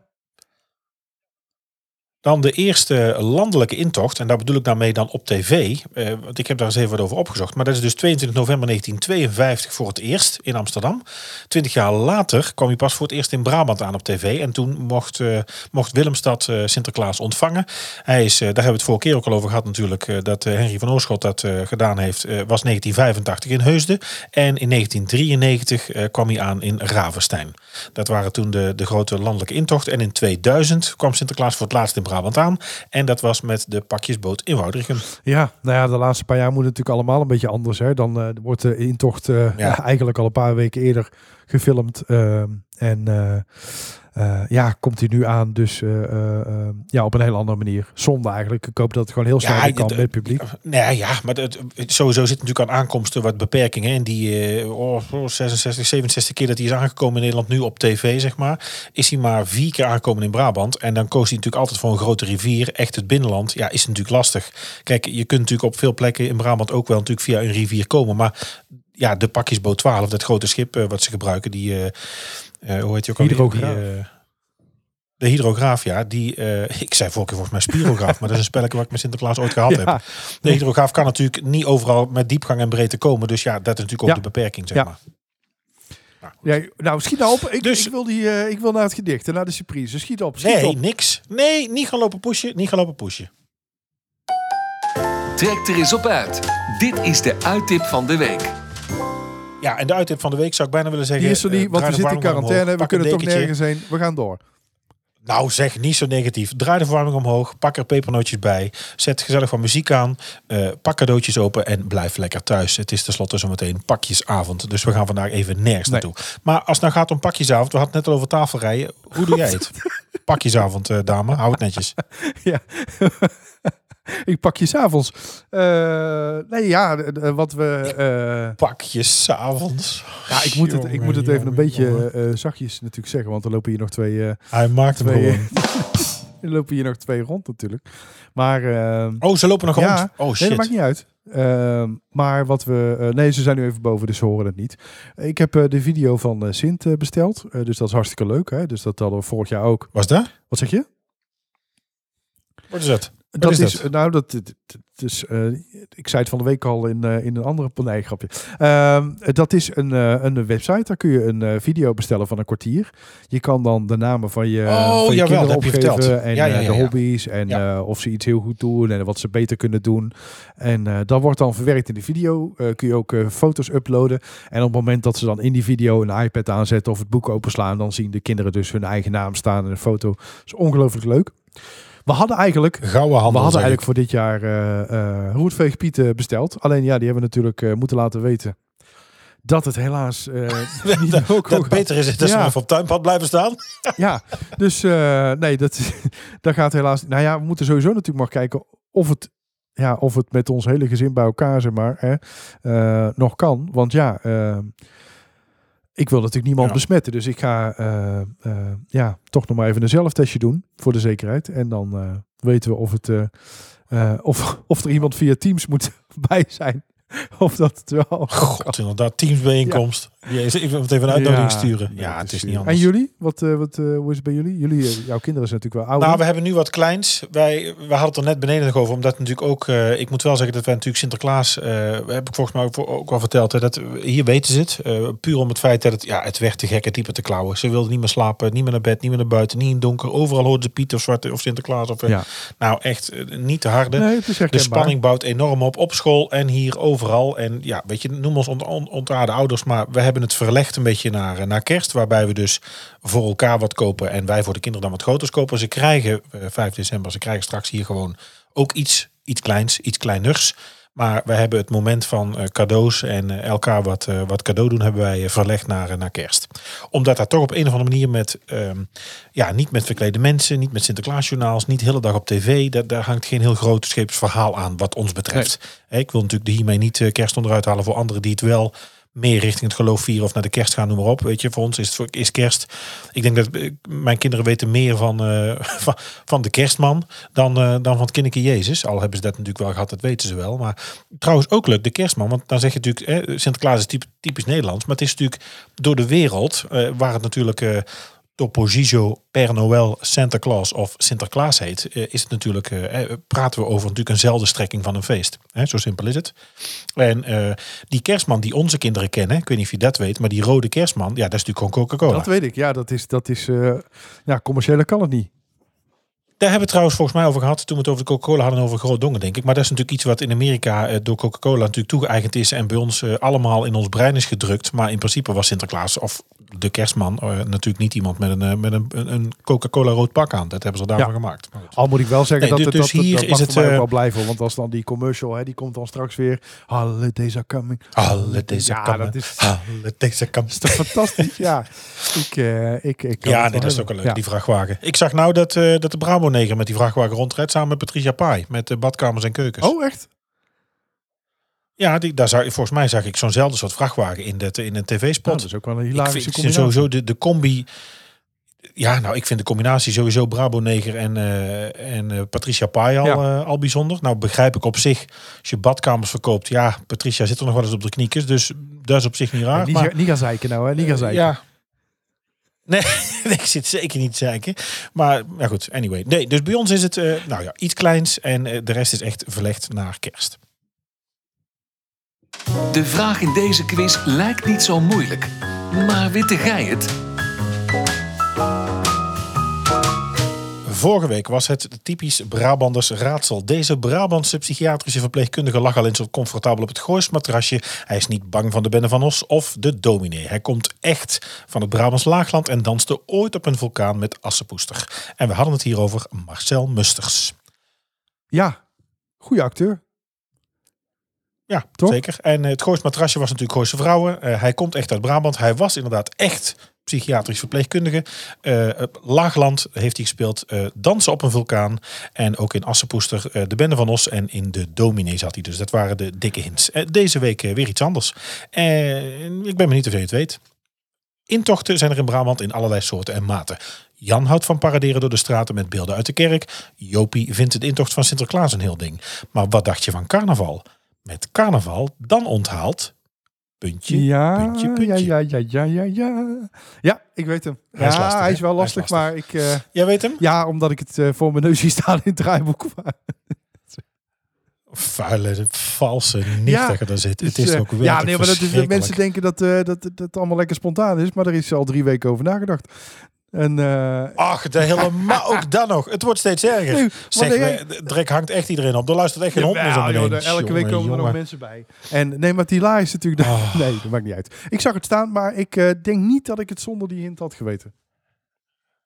Speaker 2: Dan de eerste landelijke intocht. En daar bedoel ik daarmee dan op tv. Eh, want ik heb daar eens even wat over opgezocht. Maar dat is dus 22 november 1952 voor het eerst in Amsterdam. Twintig jaar later kwam hij pas voor het eerst in Brabant aan op tv. En toen mocht, eh, mocht Willemstad eh, Sinterklaas ontvangen. Hij is, eh, daar hebben we het vorige keer ook al over gehad natuurlijk. eh, dat eh, Henry van Oorschot dat gedaan heeft. was 1985 in Heusden. En in 1993 eh, kwam hij aan in Ravenstein. Dat waren toen de, de grote landelijke intocht. En in 2000 kwam Sinterklaas voor het laatst in Brabant aan. En dat was met de pakjesboot in Woudrichem.
Speaker 3: Ja, nou ja, de laatste paar jaar moet het natuurlijk allemaal een beetje anders. Hè? Dan eh, wordt de intocht eh,
Speaker 2: Ja. <laughs>
Speaker 3: eigenlijk al een paar weken eerder gefilmd. ehm, en eh, eh, ja, komt hij nu aan. Dus eh, eh, eh, ja, op een hele andere manier. Zonde eigenlijk. Ik hoop dat het gewoon heel snel
Speaker 2: Ja,
Speaker 3: kan met het publiek.
Speaker 2: Nee, ja, maar het, sowieso zit natuurlijk aan aankomsten wat beperkingen. En die oh, 66, 67 keer dat hij is aangekomen in Nederland nu op tv, zeg maar. Is hij maar vier keer aangekomen in Brabant. En dan koos hij natuurlijk altijd voor een grote rivier. Echt het binnenland. Ja, is natuurlijk lastig. Kijk, je kunt natuurlijk op veel plekken in Brabant ook wel natuurlijk via een rivier komen. Maar ja, de pakjesboot 12, dat grote schip eh, wat ze gebruiken, die, eh, eh, hoe heet die ook alweer?
Speaker 3: Hydrograaf.
Speaker 2: Die, de hydrograaf, ja. Die, eh, <laughs> ik zei vorige keer volgens mij spirograaf, maar dat is een spelletje wat ik met Sinterklaas ooit gehad <laughs> heb. De hydrograaf kan natuurlijk niet overal met diepgang en breedte komen. Dus ja, dat is natuurlijk ook
Speaker 3: Ja.
Speaker 2: de beperking, zeg
Speaker 3: Ja.
Speaker 2: maar. Nou,
Speaker 3: ja, nou, schiet nou op. Ik,
Speaker 2: Dus-
Speaker 3: ik, wil die, eh, ik wil naar het gedicht en naar de surprise. Schiet op, schiet
Speaker 2: Nee,
Speaker 3: op.
Speaker 2: niks. Nee, niet gaan lopen pushen. Niet gaan lopen pushen.
Speaker 1: Trek er eens op uit. Dit is de uittip van de week.
Speaker 2: Ja, en de uittip van de week zou ik bijna willen zeggen...
Speaker 3: Die is er niet,
Speaker 2: eh,
Speaker 3: want we zitten in quarantaine.
Speaker 2: omhoog,
Speaker 3: We kunnen toch nergens heen. We gaan door.
Speaker 2: Nou zeg, niet zo negatief. Draai de verwarming omhoog. Pak er pepernootjes bij. Zet gezellig wat muziek aan. eh, pak cadeautjes open en blijf lekker thuis. Het is tenslotte zometeen pakjesavond. Dus we gaan vandaag even nergens
Speaker 3: Nee.
Speaker 2: naartoe. Maar als het nou gaat om pakjesavond. We hadden het net al over tafelrijden. Hoe doe jij <laughs> het? pakjesavond, eh, dame. Hou het netjes. <laughs>
Speaker 3: Ja. <laughs> ik pak je s'avonds. Eh nee, ja, d- d- wat we... eh,
Speaker 2: Pakjesavond.
Speaker 3: ja, ik moet het, ik moet het even een beetje eh, zachtjes natuurlijk zeggen, want er lopen hier nog twee, eh,
Speaker 2: Hij maakt hem
Speaker 3: twee,
Speaker 2: gewoon. <laughs>
Speaker 3: er lopen hier nog twee rond natuurlijk. Maar eh,
Speaker 2: Oh, ze lopen nog
Speaker 3: Ja.
Speaker 2: rond. Oh
Speaker 3: nee,
Speaker 2: shit.
Speaker 3: dat maakt niet uit. Ehm, maar wat we... eh, nee, ze zijn nu even boven, dus ze horen het niet. Ik heb eh, de video van eh, Sint eh, besteld, eh, dus dat is hartstikke leuk. Hè? Dus dat hadden we vorig jaar ook.
Speaker 2: Was dat?
Speaker 3: Wat zeg je?
Speaker 2: Wat is dat?
Speaker 3: Dat
Speaker 2: is
Speaker 3: is,
Speaker 2: dat?
Speaker 3: nou, dat, het, is, eh, ik zei het van de week al in, eh, in een andere nee, grapje. Ehm, dat is een, eh, een website. Daar kun je een eh, video bestellen van een kwartier. Je kan dan de namen van je,
Speaker 2: Oh,
Speaker 3: van je
Speaker 2: jawel,
Speaker 3: kinderen
Speaker 2: je
Speaker 3: opgeven
Speaker 2: verteld.
Speaker 3: en
Speaker 2: Ja, ja,
Speaker 3: eh,
Speaker 2: ja,
Speaker 3: de
Speaker 2: ja.
Speaker 3: hobby's en
Speaker 2: Ja.
Speaker 3: eh, of ze iets heel goed doen en wat ze beter kunnen doen. En eh, dat wordt dan verwerkt in de video. Eh, kun je ook eh, foto's uploaden. En op het moment dat ze dan in die video een iPad aanzetten of het boek openslaan, dan zien de kinderen dus hun eigen naam staan in een foto. Dat is ongelooflijk leuk. We hadden eigenlijk
Speaker 2: Gouden handel.
Speaker 3: we hadden eigenlijk voor dit jaar eh eh Roetveeg Piet eh, besteld. Alleen ja, die hebben we natuurlijk eh, moeten laten weten dat het helaas eh <laughs> niet
Speaker 2: ik.
Speaker 3: ook
Speaker 2: Dat beter is dat ze
Speaker 3: Ja.
Speaker 2: nog op tuinpad blijven staan.
Speaker 3: Ja, dus eh, nee, dat, <laughs> dat gaat helaas. Nou ja, we moeten sowieso natuurlijk maar kijken of het, ja, of het met ons hele gezin bij elkaar, zeg maar, hè, eh, nog kan. Want ja, eh, ik wil natuurlijk niemand
Speaker 2: Ja.
Speaker 3: besmetten. Dus ik ga eh, eh, ja, toch nog maar even een zelftestje doen voor de zekerheid. En dan, eh, weten we of, het, of, <laughs> of er iemand via Teams moet <laughs> bij zijn. <laughs> Of dat het wel...
Speaker 2: God, inderdaad. Teamsbijeenkomst. Ik wil meteen een uitnodiging
Speaker 3: Ja,
Speaker 2: sturen.
Speaker 3: ja,
Speaker 2: Ja,
Speaker 3: het is
Speaker 2: niet anders.
Speaker 3: En jullie? Wat, eh, wat, eh, hoe is het bij jullie? jullie eh, jouw kinderen zijn natuurlijk wel ouder.
Speaker 2: Nou, we hebben nu wat kleins. Wij, we hadden het er net beneden nog over, omdat natuurlijk ook, ik moet wel zeggen dat wij natuurlijk Sinterklaas, eh heb ik volgens mij ook, ook al verteld, hè, dat hier weten ze het. puur om het feit dat het, ja, het werd te gek, het type te klauwen. Ze wilden niet meer slapen, niet meer naar bed, niet meer naar buiten, niet in het donker. Overal hoorden ze Piet of Zwarte of Sinterklaas. Of,
Speaker 3: ja.
Speaker 2: Nou, echt niet te harde.
Speaker 3: Nee, het is
Speaker 2: De spanning bouwt enorm op op school en hier overal. En ja, weet je, noem ons ont ouders, maar we hebben het verlegd een beetje naar, eh, naar kerst. Waarbij we dus voor elkaar wat kopen en wij voor de kinderen dan wat groters kopen. Ze krijgen eh 5 december, ze krijgen straks hier gewoon ook iets, iets kleins, iets kleiners. Maar we hebben het moment van eh, cadeaus en eh, elkaar wat, eh, wat cadeau doen, hebben wij verlegd naar, naar kerst. Omdat daar toch op een of andere manier met, ehm, ja, niet met verklede mensen, niet met Sinterklaasjournaals, niet de hele dag op tv. Daar, daar hangt geen heel groot scheepsverhaal aan wat ons betreft. Ik wil natuurlijk hiermee niet kerst onderuit halen voor anderen die het wel meer richting het geloof vieren of naar de kerst gaan, noem maar op. Weet je, voor ons is het is kerst. Ik denk dat eh, mijn kinderen weten meer van, eh, <laughs> van, van de kerstman dan, eh, dan van het kinderke Jezus. Al hebben ze dat natuurlijk wel gehad, dat weten ze wel. Maar trouwens ook leuk, de kerstman. Want dan zeg je natuurlijk, Sinterklaas is typ- typisch Nederlands. Maar het is natuurlijk door de wereld, waar het natuurlijk... Toposizo, Per Noël, Santa Claus of Sinterklaas heet, eh, is het natuurlijk, eh, eh, praten we over natuurlijk eenzelfde strekking van een feest. Zo simpel is het. En eh, die kerstman die onze kinderen kennen, ik weet niet of je dat weet, maar die rode kerstman, ja, dat is natuurlijk gewoon Coca-Cola.
Speaker 3: Dat weet ik. Ja, dat is, dat is ja, commerciële kan het niet.
Speaker 2: Daar hebben we trouwens volgens mij over gehad toen we het over de Coca-Cola hadden over groot dongen, denk ik. Maar dat is natuurlijk iets wat in Amerika eh, door Coca-Cola natuurlijk toegeëigend is en bij ons eh, allemaal in ons brein is gedrukt. Maar in principe was Sinterklaas of de kerstman eh, natuurlijk niet iemand met een, met een, een- een Coca-Cola rood pak aan. Dat hebben ze daarvan
Speaker 3: Ja.
Speaker 2: gemaakt.
Speaker 3: Al moet ik wel zeggen
Speaker 2: Nee,
Speaker 3: dat
Speaker 2: dus
Speaker 3: het dat,
Speaker 2: hier
Speaker 3: dat, dat
Speaker 2: is het,
Speaker 3: wel blijven. Want als dan die commercial, hè, die komt dan straks weer. Holidays are coming.
Speaker 2: Alle deze
Speaker 3: Ja,
Speaker 2: kammen,
Speaker 3: dat is-
Speaker 2: alle deze kammen.
Speaker 3: is toch fantastisch? ja. Ik, ik, ik kan
Speaker 2: Ja, nee, dat is ook wel
Speaker 3: hebben.
Speaker 2: leuk,
Speaker 3: Ja.
Speaker 2: die vrachtwagen. Ik zag nou dat, dat de Bravo-neger met die vrachtwagen rondrijdt samen met Patricia Pai. Met de badkamers en keukens.
Speaker 3: Oh, echt?
Speaker 2: Ja, die, daar zag, volgens mij zag ik zo'nzelfde soort vrachtwagen in, de, in een
Speaker 3: Nou,
Speaker 2: tv-spot.
Speaker 3: dat is ook wel een
Speaker 2: ik vind
Speaker 3: combinatie.
Speaker 2: sowieso de, de combi... Ja, nou, ik vind de combinatie sowieso Brabo-neger en, eh, en eh, Patricia Pai al,
Speaker 3: Ja.
Speaker 2: eh, al bijzonder. Nou, begrijp ik op zich, als je badkamers verkoopt... Ja, Patricia zit er nog wel eens op de kniekjes, dus dat is op zich niet raar.
Speaker 3: Ja, niet,
Speaker 2: maar,
Speaker 3: niet gaan zeiken nou, hè? Niet gaan zeiken.
Speaker 2: Ja. <laughs> Nee, ik zit zeker niet zeiken. Maar ja, goed, anyway. Nee, dus bij ons is het eh, nou ja, iets kleins en eh, de rest is echt verlegd naar kerst.
Speaker 1: De vraag in deze quiz lijkt niet zo moeilijk. Maar witte gij het?
Speaker 2: Vorige week was het typisch Brabanders raadsel. Deze Brabantse psychiatrische verpleegkundige lag al eens zo comfortabel op het gooismatrasje. Hij is niet bang van de Benne van Os of de dominee. Hij komt echt van het Brabants laagland en danste ooit op een vulkaan met Assepoester. En we hadden het hier over Marcel Musters.
Speaker 3: Ja, goede acteur.
Speaker 2: Ja,
Speaker 3: Toch?
Speaker 2: zeker. En het Goois matrasje was natuurlijk Gooise vrouwen. Eh, hij komt echt uit Brabant. Hij was inderdaad echt psychiatrisch verpleegkundige. Op Laagland heeft hij gespeeld. eh, dansen op een vulkaan. En ook in Assepoester, eh, de Bende van Os. En in de Dominee zat hij dus. Dat waren de dikke hints. Deze week weer iets anders. Ik ben benieuwd of je het weet. Intochten zijn er in Brabant in allerlei soorten en maten. Jan houdt van paraderen door de straten met beelden uit de kerk. Jopie vindt het intocht van Sinterklaas een heel ding. Maar wat dacht je van carnaval? Met carnaval dan onthaald. Puntje,
Speaker 3: Ja,
Speaker 2: puntje,
Speaker 3: ja,
Speaker 2: puntje.
Speaker 3: ja, ja, ja, ja, ja. Ja, ik weet hem.
Speaker 2: Hij is
Speaker 3: ja,
Speaker 2: lastig,
Speaker 3: hij is wel
Speaker 2: Hij is
Speaker 3: lastig,
Speaker 2: lastig.
Speaker 3: maar ik... eh,
Speaker 2: Jij weet hem?
Speaker 3: ja, omdat ik het eh, voor mijn neus zie staan in het draaiboek. <laughs>
Speaker 2: Vuile, valse niet
Speaker 3: Ja,
Speaker 2: zit. het
Speaker 3: Dus,
Speaker 2: is
Speaker 3: eh,
Speaker 2: ook
Speaker 3: Ja, nee, maar dat is, mensen denken dat, dat dat het allemaal lekker spontaan is, maar er is al drie weken over nagedacht. En eh,
Speaker 2: Ach, de helemaal <laughs> ook dan nog. Het wordt steeds erger.
Speaker 3: Nee,
Speaker 2: zeg, Drek hangt echt iedereen op. Er luistert echt geen hond meer
Speaker 3: er- elke week
Speaker 2: Jongen,
Speaker 3: komen er nog mensen bij. En nee, maar Tila is natuurlijk...
Speaker 2: Oh. <laughs>
Speaker 3: Nee, dat maakt niet uit. Ik zag het staan, maar ik eh, denk niet dat ik het zonder die hint had geweten.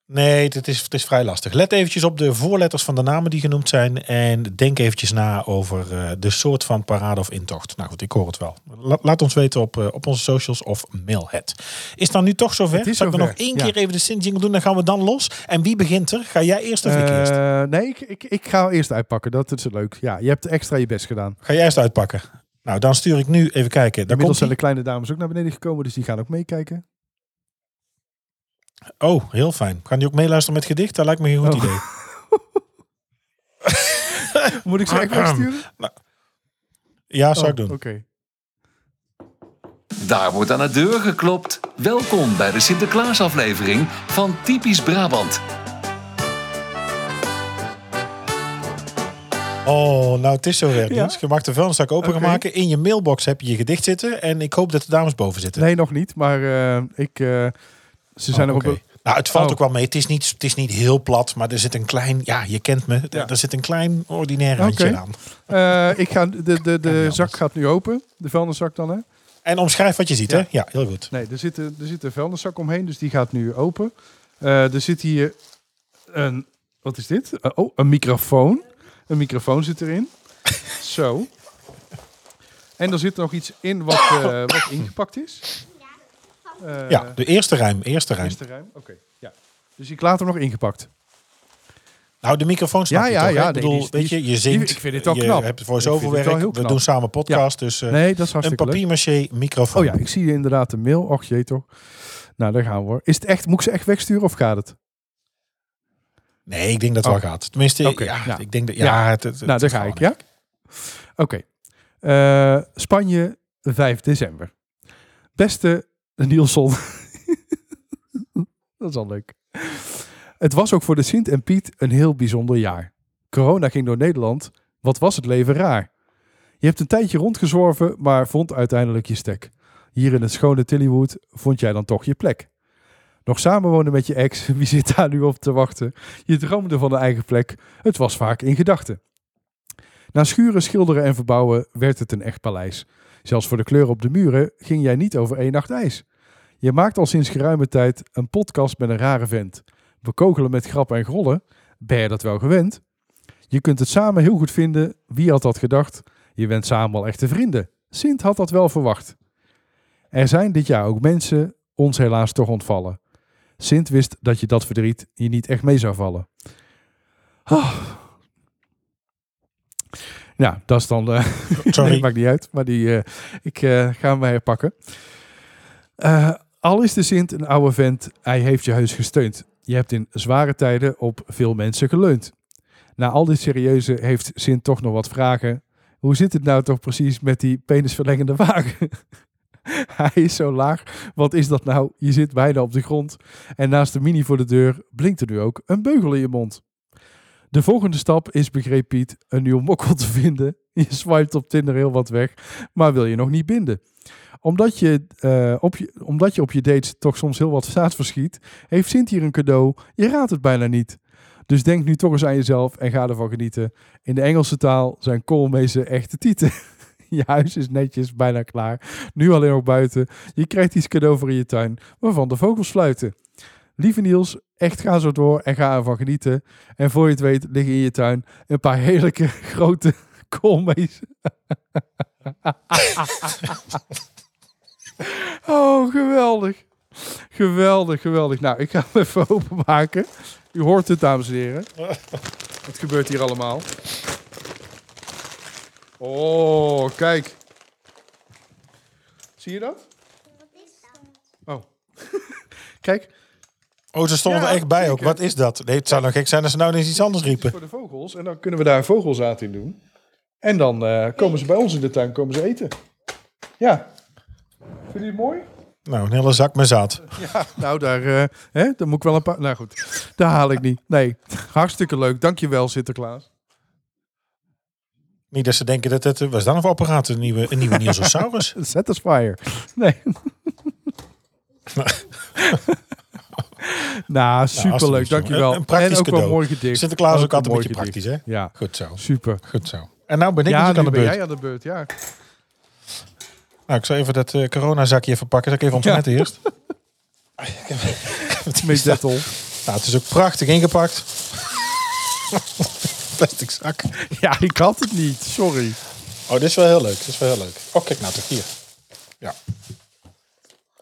Speaker 2: Nee, het is, het is vrij lastig. Let eventjes op de voorletters van de namen die genoemd zijn. En denk eventjes na over eh, de soort van parade of intocht. Nou goed, ik hoor het wel. La- laat ons weten op, eh, op onze socials of mail het. Is dan nu toch zover? Zal ik er nog één
Speaker 3: ja.
Speaker 2: keer even de Sint-jingle doen? Dan gaan we dan los. En wie begint er? Ga jij eerst of ik eerst?
Speaker 3: Eh, nee, ik, ik, ik ga eerst uitpakken. Dat is leuk. Ja, je hebt extra je best gedaan.
Speaker 2: Ga jij eerst uitpakken? Nou, dan stuur ik nu even kijken. Daar
Speaker 3: Inmiddels zijn de kleine dames ook naar beneden gekomen, dus die gaan ook meekijken.
Speaker 2: Oh, heel fijn. Gaan die ook meeluisteren met gedicht? Dat lijkt me een goed
Speaker 3: Oh.
Speaker 2: idee. <laughs>
Speaker 3: Moet ik ze echt wegsturen?
Speaker 2: Ja, zou ik
Speaker 3: Oh,
Speaker 2: doen.
Speaker 3: Oké.
Speaker 1: Daar wordt aan de deur geklopt. Welkom bij de Sinterklaasaflevering van Typisch Brabant.
Speaker 2: Oh, nou het is zover.
Speaker 3: Ja.
Speaker 2: Niels. Je mag de vuilniszak open gaan
Speaker 3: Oké.
Speaker 2: maken. In je mailbox heb je je gedicht zitten. En ik hoop dat de dames boven zitten.
Speaker 3: Nee, nog niet. Maar eh, ik, eh, ze zijn
Speaker 2: Oh,
Speaker 3: er.
Speaker 2: Nou, het valt
Speaker 3: Oh.
Speaker 2: ook wel mee. Het is, niet, het is niet heel plat, maar er zit een klein... Ja, je kent me.
Speaker 3: Ja.
Speaker 2: Er zit een klein ordinair randje
Speaker 3: Oké.
Speaker 2: aan.
Speaker 3: Eh, ik ga, de de, de <laughs> zak gaat nu open. De vuilniszak dan, hè?
Speaker 2: En omschrijf wat je ziet,
Speaker 3: Ja.
Speaker 2: hè? Ja, heel goed.
Speaker 3: Nee, er zit, een- er zit een vuilniszak omheen, dus die gaat nu open. Eh, er zit hier een... Wat is dit? Eh, oh, een microfoon. Een microfoon zit erin. <laughs> Zo. En er zit nog iets in wat, wat ingepakt is. Eh,
Speaker 2: Ja, de eerste ruim. Eerste ruim.
Speaker 3: Eerste ruim? Oké, ja. Dus ik laat hem nog ingepakt.
Speaker 2: Nou, de microfoon snap
Speaker 3: Ja,
Speaker 2: je
Speaker 3: ja,
Speaker 2: toch,
Speaker 3: ja, nee,
Speaker 2: bedoel,
Speaker 3: die is-
Speaker 2: weet je, je zingt.
Speaker 3: ik vind het wel
Speaker 2: je
Speaker 3: knap.
Speaker 2: hebt voice-over
Speaker 3: vind het wel
Speaker 2: werk. We doen samen podcast, dus eh,
Speaker 3: nee, dat is
Speaker 2: een papier-maché microfoon.
Speaker 3: Oh ja, ik zie inderdaad de mail. Och jee toch. Nou, daar gaan we hoor. Is het echt, moet ik ze echt wegsturen of gaat het?
Speaker 2: Nee, ik denk dat het
Speaker 3: Oh.
Speaker 2: wel gaat. Tenminste, ja,
Speaker 3: ja.
Speaker 2: ik denk dat...
Speaker 3: Ja.
Speaker 2: Ja, het, het,
Speaker 3: nou, daar ga ik, ja? Oké. Eh, Spanje, 5 december. Beste Nielson. <laughs> dat is al leuk. Het was ook voor de Sint en Piet een heel bijzonder jaar. Corona ging door Nederland. Wat was het leven raar. Je hebt een tijdje rondgezworven, maar vond uiteindelijk je stek. Hier in het schone Tillywood vond jij dan toch je plek. Nog samenwonen met je ex, <laughs> wie zit daar nu op te wachten? Je droomde van een eigen plek, het was vaak in gedachten. Na schuren, schilderen en verbouwen werd het een echt paleis. Zelfs voor de kleuren op de muren ging jij niet over één nacht ijs. Je maakt al sinds geruime tijd een podcast met een rare vent. We kogelen met grappen en grollen. Ben je dat wel gewend? Je kunt het samen heel goed vinden. Wie had dat gedacht? Je bent samen al echte vrienden. Sint had dat wel verwacht. Er zijn dit jaar ook mensen ons helaas toch ontvallen. Sint wist dat je dat verdriet je niet echt mee zou vallen. Ah. Ja, dat is dan. eh, <laughs>
Speaker 2: Sorry.
Speaker 3: nee, maakt niet uit. Maar die, eh, ik eh, ga hem herpakken. Eh, al is de Sint een oude vent, hij heeft je heus gesteund. Je hebt in zware tijden op veel mensen geleund. Na al dit serieuze heeft Sint toch nog wat vragen. Hoe zit het nou toch precies met die penisverlengende wagen? <laughs> hij is zo laag. Wat is dat nou? Je zit bijna op de grond. En naast de mini voor de deur blinkt er nu ook een beugel in je mond. De volgende stap is, begreep Piet, een nieuw mokkel te vinden. <laughs> Je swipet op Tinder heel wat weg, maar wil je nog niet binden. Omdat je, eh, op, je, omdat je op je dates toch soms heel wat zaad verschiet, heeft Sint hier een cadeau. Je raadt het bijna niet. Dus denk nu toch eens aan jezelf en ga ervan genieten. In de Engelse taal zijn koolmezen echte tieten. <laughs> Je huis is netjes, bijna klaar. Nu alleen nog buiten. Je krijgt iets cadeau voor in je tuin, waarvan de vogels fluiten. Lieve Niels, echt ga zo door en ga ervan genieten. En voor je het weet liggen in je tuin een paar heerlijke <laughs> grote koolmezen. <laughs> oh, geweldig. Geweldig, geweldig. Nou, ik ga hem even <laughs> openmaken. U hoort het, dames en heren. Wat gebeurt hier allemaal? Oh, kijk. Zie je dat? Oh. kijk,
Speaker 2: Oh, ze stonden
Speaker 3: Ja,
Speaker 2: er echt bij ook. Wat is dat? Nee, het zou nog gek zijn als ze nou ineens iets anders riepen.
Speaker 3: voor de vogels. En dan kunnen we daar vogelzaad in doen. En dan eh, komen ze bij ons in de tuin komen ze eten. Ja. Vind je het mooi?
Speaker 2: Nou, een hele zak met zaad.
Speaker 3: Ja, nou daar, eh, hè, dan moet ik wel een paar... Nou goed, daar haal ik niet. Nee, hartstikke leuk. Dankjewel Sinterklaas.
Speaker 2: Niet dat ze denken dat het... Was dat nou voor apparaat? Een nieuwe, een nieuwe <laughs> Nielsosaurus?
Speaker 3: Satisfier. Nee. <laughs> nou, superleuk.
Speaker 2: alsjeblieft,
Speaker 3: Dankjewel.
Speaker 2: Een- een praktisch
Speaker 3: en ook wel
Speaker 2: cadeau.
Speaker 3: mooi gedicht.
Speaker 2: Sinterklaas is ook altijd een beetje praktisch,
Speaker 3: gedicht.
Speaker 2: hè?
Speaker 3: Ja,
Speaker 2: Goed zo.
Speaker 3: super.
Speaker 2: Goed zo. En nou ben ik
Speaker 3: ja, nu
Speaker 2: aan de
Speaker 3: ben
Speaker 2: beurt.
Speaker 3: jij aan de beurt. Ja.
Speaker 2: Nou, ik zal even dat eh coronazakje even pakken. Zal ik even ontsmetten eerst? <laughs> <laughs>
Speaker 3: Met Dettel.
Speaker 2: Nou, het is ook prachtig ingepakt. <laughs> Plastic zak.
Speaker 3: Ja, ik had het niet. Sorry.
Speaker 2: Oh, dit is wel heel leuk. Dit is wel heel leuk. Oh, kijk nou toch hier. Ja.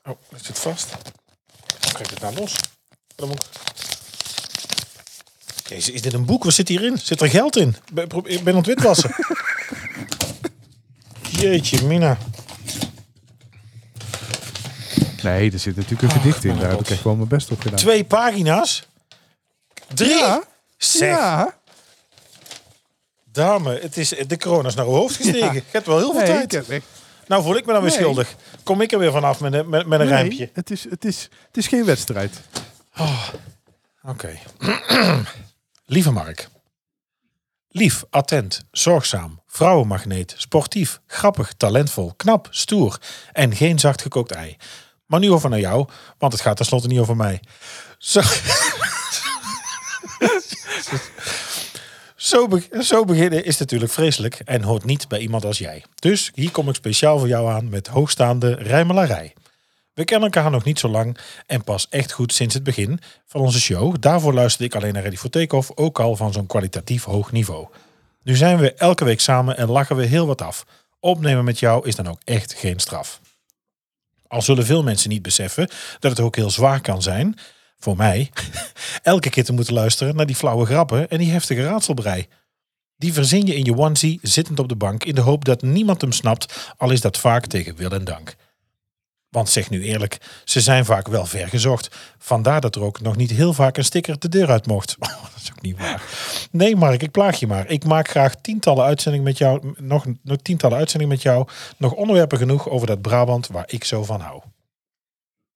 Speaker 2: Oh, dat zit vast. Hoe krijg ik het nou los? Ik... Jezus, is dit een boek? Wat zit hierin? Zit er geld in? Ik ben, ik aan het witwassen. <laughs> Jeetje, Mina.
Speaker 3: Nee, er zit natuurlijk een gedicht in. Daar heb ik echt wel mijn best op gedaan.
Speaker 2: Twee pagina's? Drie?
Speaker 3: Ja.
Speaker 2: Zeg.
Speaker 3: Ja.
Speaker 2: Dame, het is, de corona is naar uw hoofd <laughs> gestegen.
Speaker 3: Ja.
Speaker 2: Je hebt wel heel veel
Speaker 3: Nee,
Speaker 2: tijd.
Speaker 3: ik echt-
Speaker 2: Nou voel ik me dan weer
Speaker 3: Nee.
Speaker 2: schuldig. Kom ik er weer vanaf met, een- met, met een
Speaker 3: Nee,
Speaker 2: rijmpje.
Speaker 3: Het is, het, is, het is geen wedstrijd.
Speaker 2: Oké. <clears throat> Lieve Mark. Lief, attent, zorgzaam, vrouwenmagneet, sportief, grappig, talentvol, knap, stoer en geen zacht gekookt ei. Maar nu over naar jou, want het gaat tenslotte niet over mij. Zo, <laughs> zo, zo beginnen is natuurlijk vreselijk en hoort niet bij iemand als jij. Dus hier kom ik speciaal voor jou aan met hoogstaande rijmelarij. We kennen elkaar nog niet zo lang en pas echt goed sinds het begin van onze show. Daarvoor luisterde ik alleen naar Ready for Takeoff, ook al van zo'n kwalitatief hoog niveau. Nu zijn we elke week samen en lachen we heel wat af. Opnemen met jou is dan ook echt geen straf. Al zullen veel mensen niet beseffen dat het ook heel zwaar kan zijn, voor mij, <laughs> elke keer te moeten luisteren naar die flauwe grappen en die heftige raadselbrei. Die verzin je in je onesie zittend op de bank in de hoop dat niemand hem snapt, al is dat vaak tegen wil en dank. Want zeg nu eerlijk, ze zijn vaak wel ver gezocht. Vandaar dat er ook nog niet heel vaak een sticker de deur uit mocht. <laughs> Oh, dat is ook niet waar. Nee, Mark, ik plaag je maar. Ik maak graag tientallen uitzendingen met jou. Nog, nog tientallen uitzendingen met jou. Nog onderwerpen genoeg over dat Brabant waar ik zo van hou.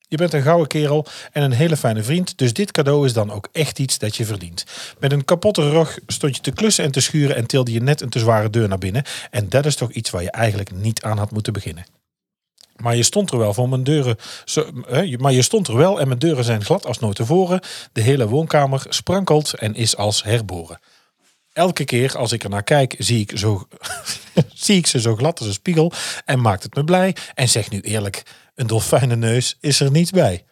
Speaker 2: Je bent een gouden kerel en een hele fijne vriend, dus dit cadeau is dan ook echt iets dat je verdient. Met een kapotte rug stond je te klussen en te schuren en tilde je net een te zware deur naar binnen. En dat is toch iets waar je eigenlijk niet aan had moeten beginnen. Maar je stond er wel voor mijn deuren. Maar je stond er wel en mijn deuren zijn glad als nooit tevoren. De hele woonkamer sprankelt en is als herboren. Elke keer als ik er naar kijk, zie ik, zo, <laughs> zie ik ze zo glad als een spiegel en maakt het me blij. En zeg nu eerlijk, een dolfijnenneus is er niet bij.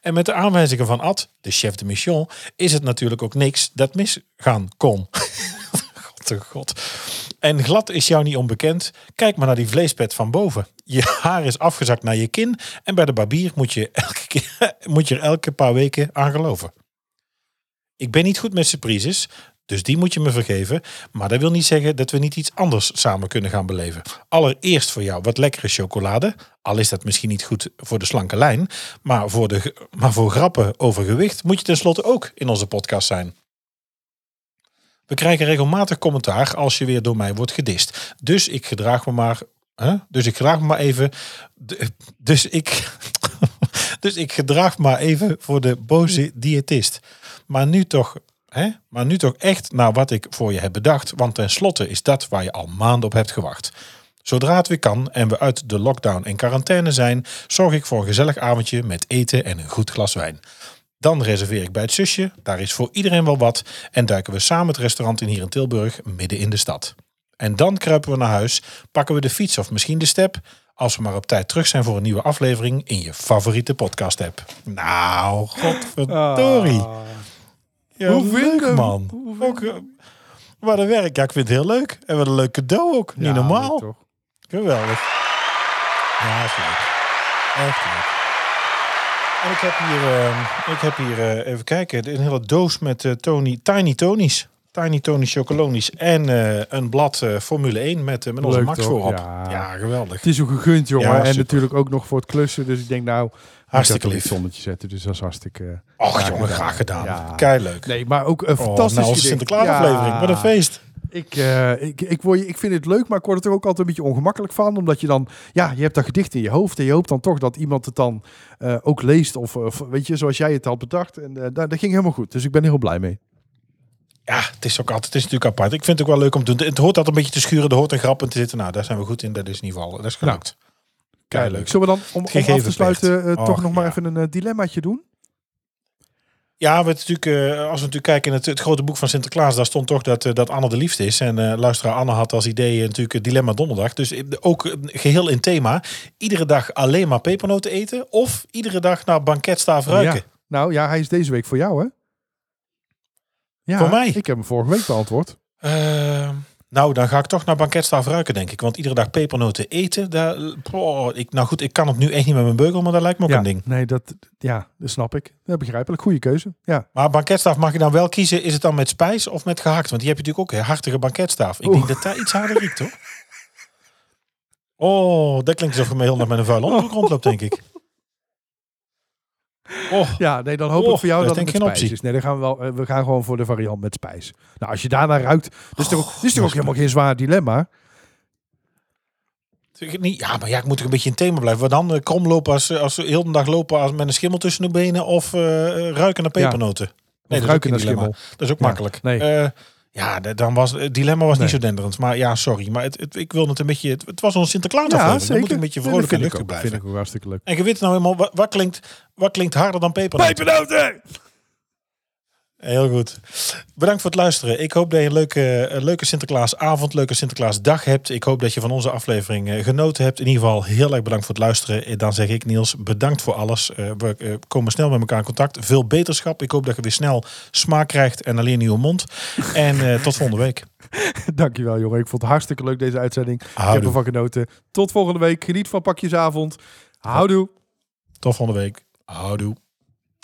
Speaker 2: En met de aanwijzingen van Ad, de chef de mission, is het natuurlijk ook niks dat misgaan kon. <laughs> God. En glad is jou niet onbekend. Kijk maar naar die vleespet van boven. Je haar is afgezakt naar je kin. En bij de barbier moet je, elke keer, <laughs> moet je er elke paar weken aan geloven. Ik ben niet goed met surprises, dus die moet je me vergeven. Maar dat wil niet zeggen dat we niet iets anders samen kunnen gaan beleven. Allereerst voor jou wat lekkere chocolade. Al is dat misschien niet goed voor de slanke lijn. Maar voor, de, maar voor grappen over gewicht moet je tenslotte ook in onze podcast zijn. We krijgen regelmatig commentaar als je weer door mij wordt gedist. Dus ik gedraag me maar. Hè? Dus ik gedraag me maar even. Dus ik. <laughs> Dus ik gedraag me maar even voor de boze diëtist. Maar nu toch. Hè? Maar nu toch echt naar wat ik voor je heb bedacht. Want tenslotte is dat waar je al maanden op hebt gewacht. Zodra het weer kan en we uit de lockdown en quarantaine zijn, zorg ik voor een gezellig avondje met eten en een goed glas wijn. Dan reserveer ik bij het zusje, daar is voor iedereen wel wat, en duiken we samen het restaurant in hier in Tilburg midden in de stad. En dan kruipen we naar huis, pakken we de fiets of misschien de step, als we maar op tijd terug zijn voor een nieuwe aflevering in je favoriete podcast app. Nou, godverdorie. Ja,
Speaker 3: Hoe vind hem?
Speaker 2: man.
Speaker 3: Hoe vind
Speaker 2: Ook, eh, wat een werk. Ja, ik vind het heel leuk. En wat een leuk cadeau ook. Niet normaal. Geweldig. Ja, is leuk. Echt leuk. En ik heb hier, eh, ik heb hier eh, even kijken, een hele doos met eh, Tony, Tiny Tony's. Tiny Tony Chocolonies. En een blad Formule 1 met, met onze
Speaker 3: Leuk
Speaker 2: Max
Speaker 3: toch?
Speaker 2: voorop.
Speaker 3: Ja.
Speaker 2: Ja. geweldig.
Speaker 3: Het is ook gegund, jongen.
Speaker 2: Ja,
Speaker 3: en
Speaker 2: super.
Speaker 3: natuurlijk ook nog voor het klussen. Dus ik denk nou...
Speaker 2: Hartstikke lief.
Speaker 3: zonnetje zetten. Dus dat is hartstikke...
Speaker 2: Och jongen, graag gedaan.
Speaker 3: Ja.
Speaker 2: Kei leuk.
Speaker 3: Nee, maar ook een
Speaker 2: Oh,
Speaker 3: fantastisch
Speaker 2: nou, onze
Speaker 3: gedicht.
Speaker 2: Sinterklaasaflevering.
Speaker 3: Ja.
Speaker 2: Wat een feest.
Speaker 3: Ik, eh, ik, ik, word, ik vind het leuk, maar ik word er ook altijd een beetje ongemakkelijk van. Omdat je dan, ja, je hebt dat gedicht in je hoofd. En je hoopt dan toch dat iemand het dan eh, ook leest. Of, of weet je, zoals jij het had bedacht. En eh, dat, dat ging helemaal goed. Dus ik ben heel blij mee.
Speaker 2: Ja, het is ook altijd, het is natuurlijk apart. Ik vind het ook wel leuk om te doen. Het hoort altijd een beetje te schuren, er hoort een grap in te zitten. Nou, daar zijn we goed in. Dat is in ieder geval, dat is gelukt. Kei leuk.
Speaker 3: Zullen we dan, om, om af te sluiten, toch
Speaker 2: Och,
Speaker 3: nog maar even een dilemmaatje doen?
Speaker 2: Ja, we natuurlijk, eh, als we natuurlijk kijken in het, het grote boek van Sinterklaas, daar stond toch dat, eh, dat Anne de liefste is. En eh luisteraar Anne had als idee natuurlijk het dilemma donderdag. Dus ook eh, geheel in thema. Iedere dag alleen maar pepernoten eten of iedere dag naar banketstaaf ruiken.
Speaker 3: Ja. Nou ja, hij is deze week voor jou, hè? Ja,
Speaker 2: Voor mij?
Speaker 3: Ik heb hem vorige week beantwoord.
Speaker 2: Eh, nou, dan ga ik toch naar banketstaaf ruiken, denk ik. Want iedere dag pepernoten eten, daar, oh, ik, nou goed, ik kan het nu echt niet met mijn beugel, maar dat lijkt me ook
Speaker 3: ja,
Speaker 2: een ding.
Speaker 3: Nee, dat, ja, dat snap ik. Dat begrijpelijk. Goede keuze. Ja.
Speaker 2: Maar banketstaaf mag je dan wel kiezen, is het dan met spijs of met gehakt? Want die heb je natuurlijk ook, hè, hartige banketstaaf. Ik
Speaker 3: Oeh.
Speaker 2: denk dat daar iets harder riekt, hoor. Oh, dat klinkt alsof je me heel met een vuil onderbroek rondloopt, denk ik. Oh,
Speaker 3: Ja, nee, dan hoop
Speaker 2: Oh,
Speaker 3: ik voor jou
Speaker 2: dat
Speaker 3: het
Speaker 2: geen
Speaker 3: spijs is. Nee, dan gaan we wel. eh, We gaan gewoon voor de variant met spijs. Nou, als je daarna ruikt, dat is toch, ook- dat is toch ook helemaal geen zwaar dilemma.
Speaker 2: Niet. Ja, maar ja, ik moet er een beetje in thema blijven. Wat dan? eh, Krom lopen als, als we heel de dag lopen als met een schimmel tussen de benen of eh, ruiken naar pepernoten?
Speaker 3: Of
Speaker 2: dat is ook
Speaker 3: ruiken naar
Speaker 2: dilemma.
Speaker 3: schimmel.
Speaker 2: Dat is ook
Speaker 3: Ja,
Speaker 2: makkelijk.
Speaker 3: nee.
Speaker 2: Eh, ja, dan was het dilemma was
Speaker 3: Nee.
Speaker 2: niet zo denderend. Maar ja, sorry. Maar het, het- ik wil het een beetje. Het, het was ons Sinterklaas
Speaker 3: Ja.
Speaker 2: Dan
Speaker 3: zeker.
Speaker 2: moet een beetje vrolijk en
Speaker 3: vind ik
Speaker 2: luchtig blijven.
Speaker 3: vind ik ook hartstikke leuk.
Speaker 2: En je weet nou helemaal wat, wat klinkt, wat klinkt harder dan pepernoten.
Speaker 3: Pepernoten!
Speaker 2: Heel goed. Bedankt voor het luisteren. Ik hoop dat je een leuke, een leuke Sinterklaasavond, leuke Sinterklaasdag hebt. Ik hoop dat je van onze aflevering eh, genoten hebt. In ieder geval heel erg bedankt voor het luisteren. Eh, Dan zeg ik Niels, bedankt voor alles. Eh, We komen snel met elkaar in contact. Veel beterschap. Ik hoop dat je weer snel smaak krijgt en alleen nieuwe mond. En tot volgende week. <laughs>
Speaker 3: Dankjewel, jongen. Ik vond het hartstikke leuk deze uitzending. Ik heb
Speaker 2: Houdoe.
Speaker 3: ervan genoten. Tot volgende week. Geniet van pakjesavond. Houdoe.
Speaker 2: Tot volgende week. Houdoe.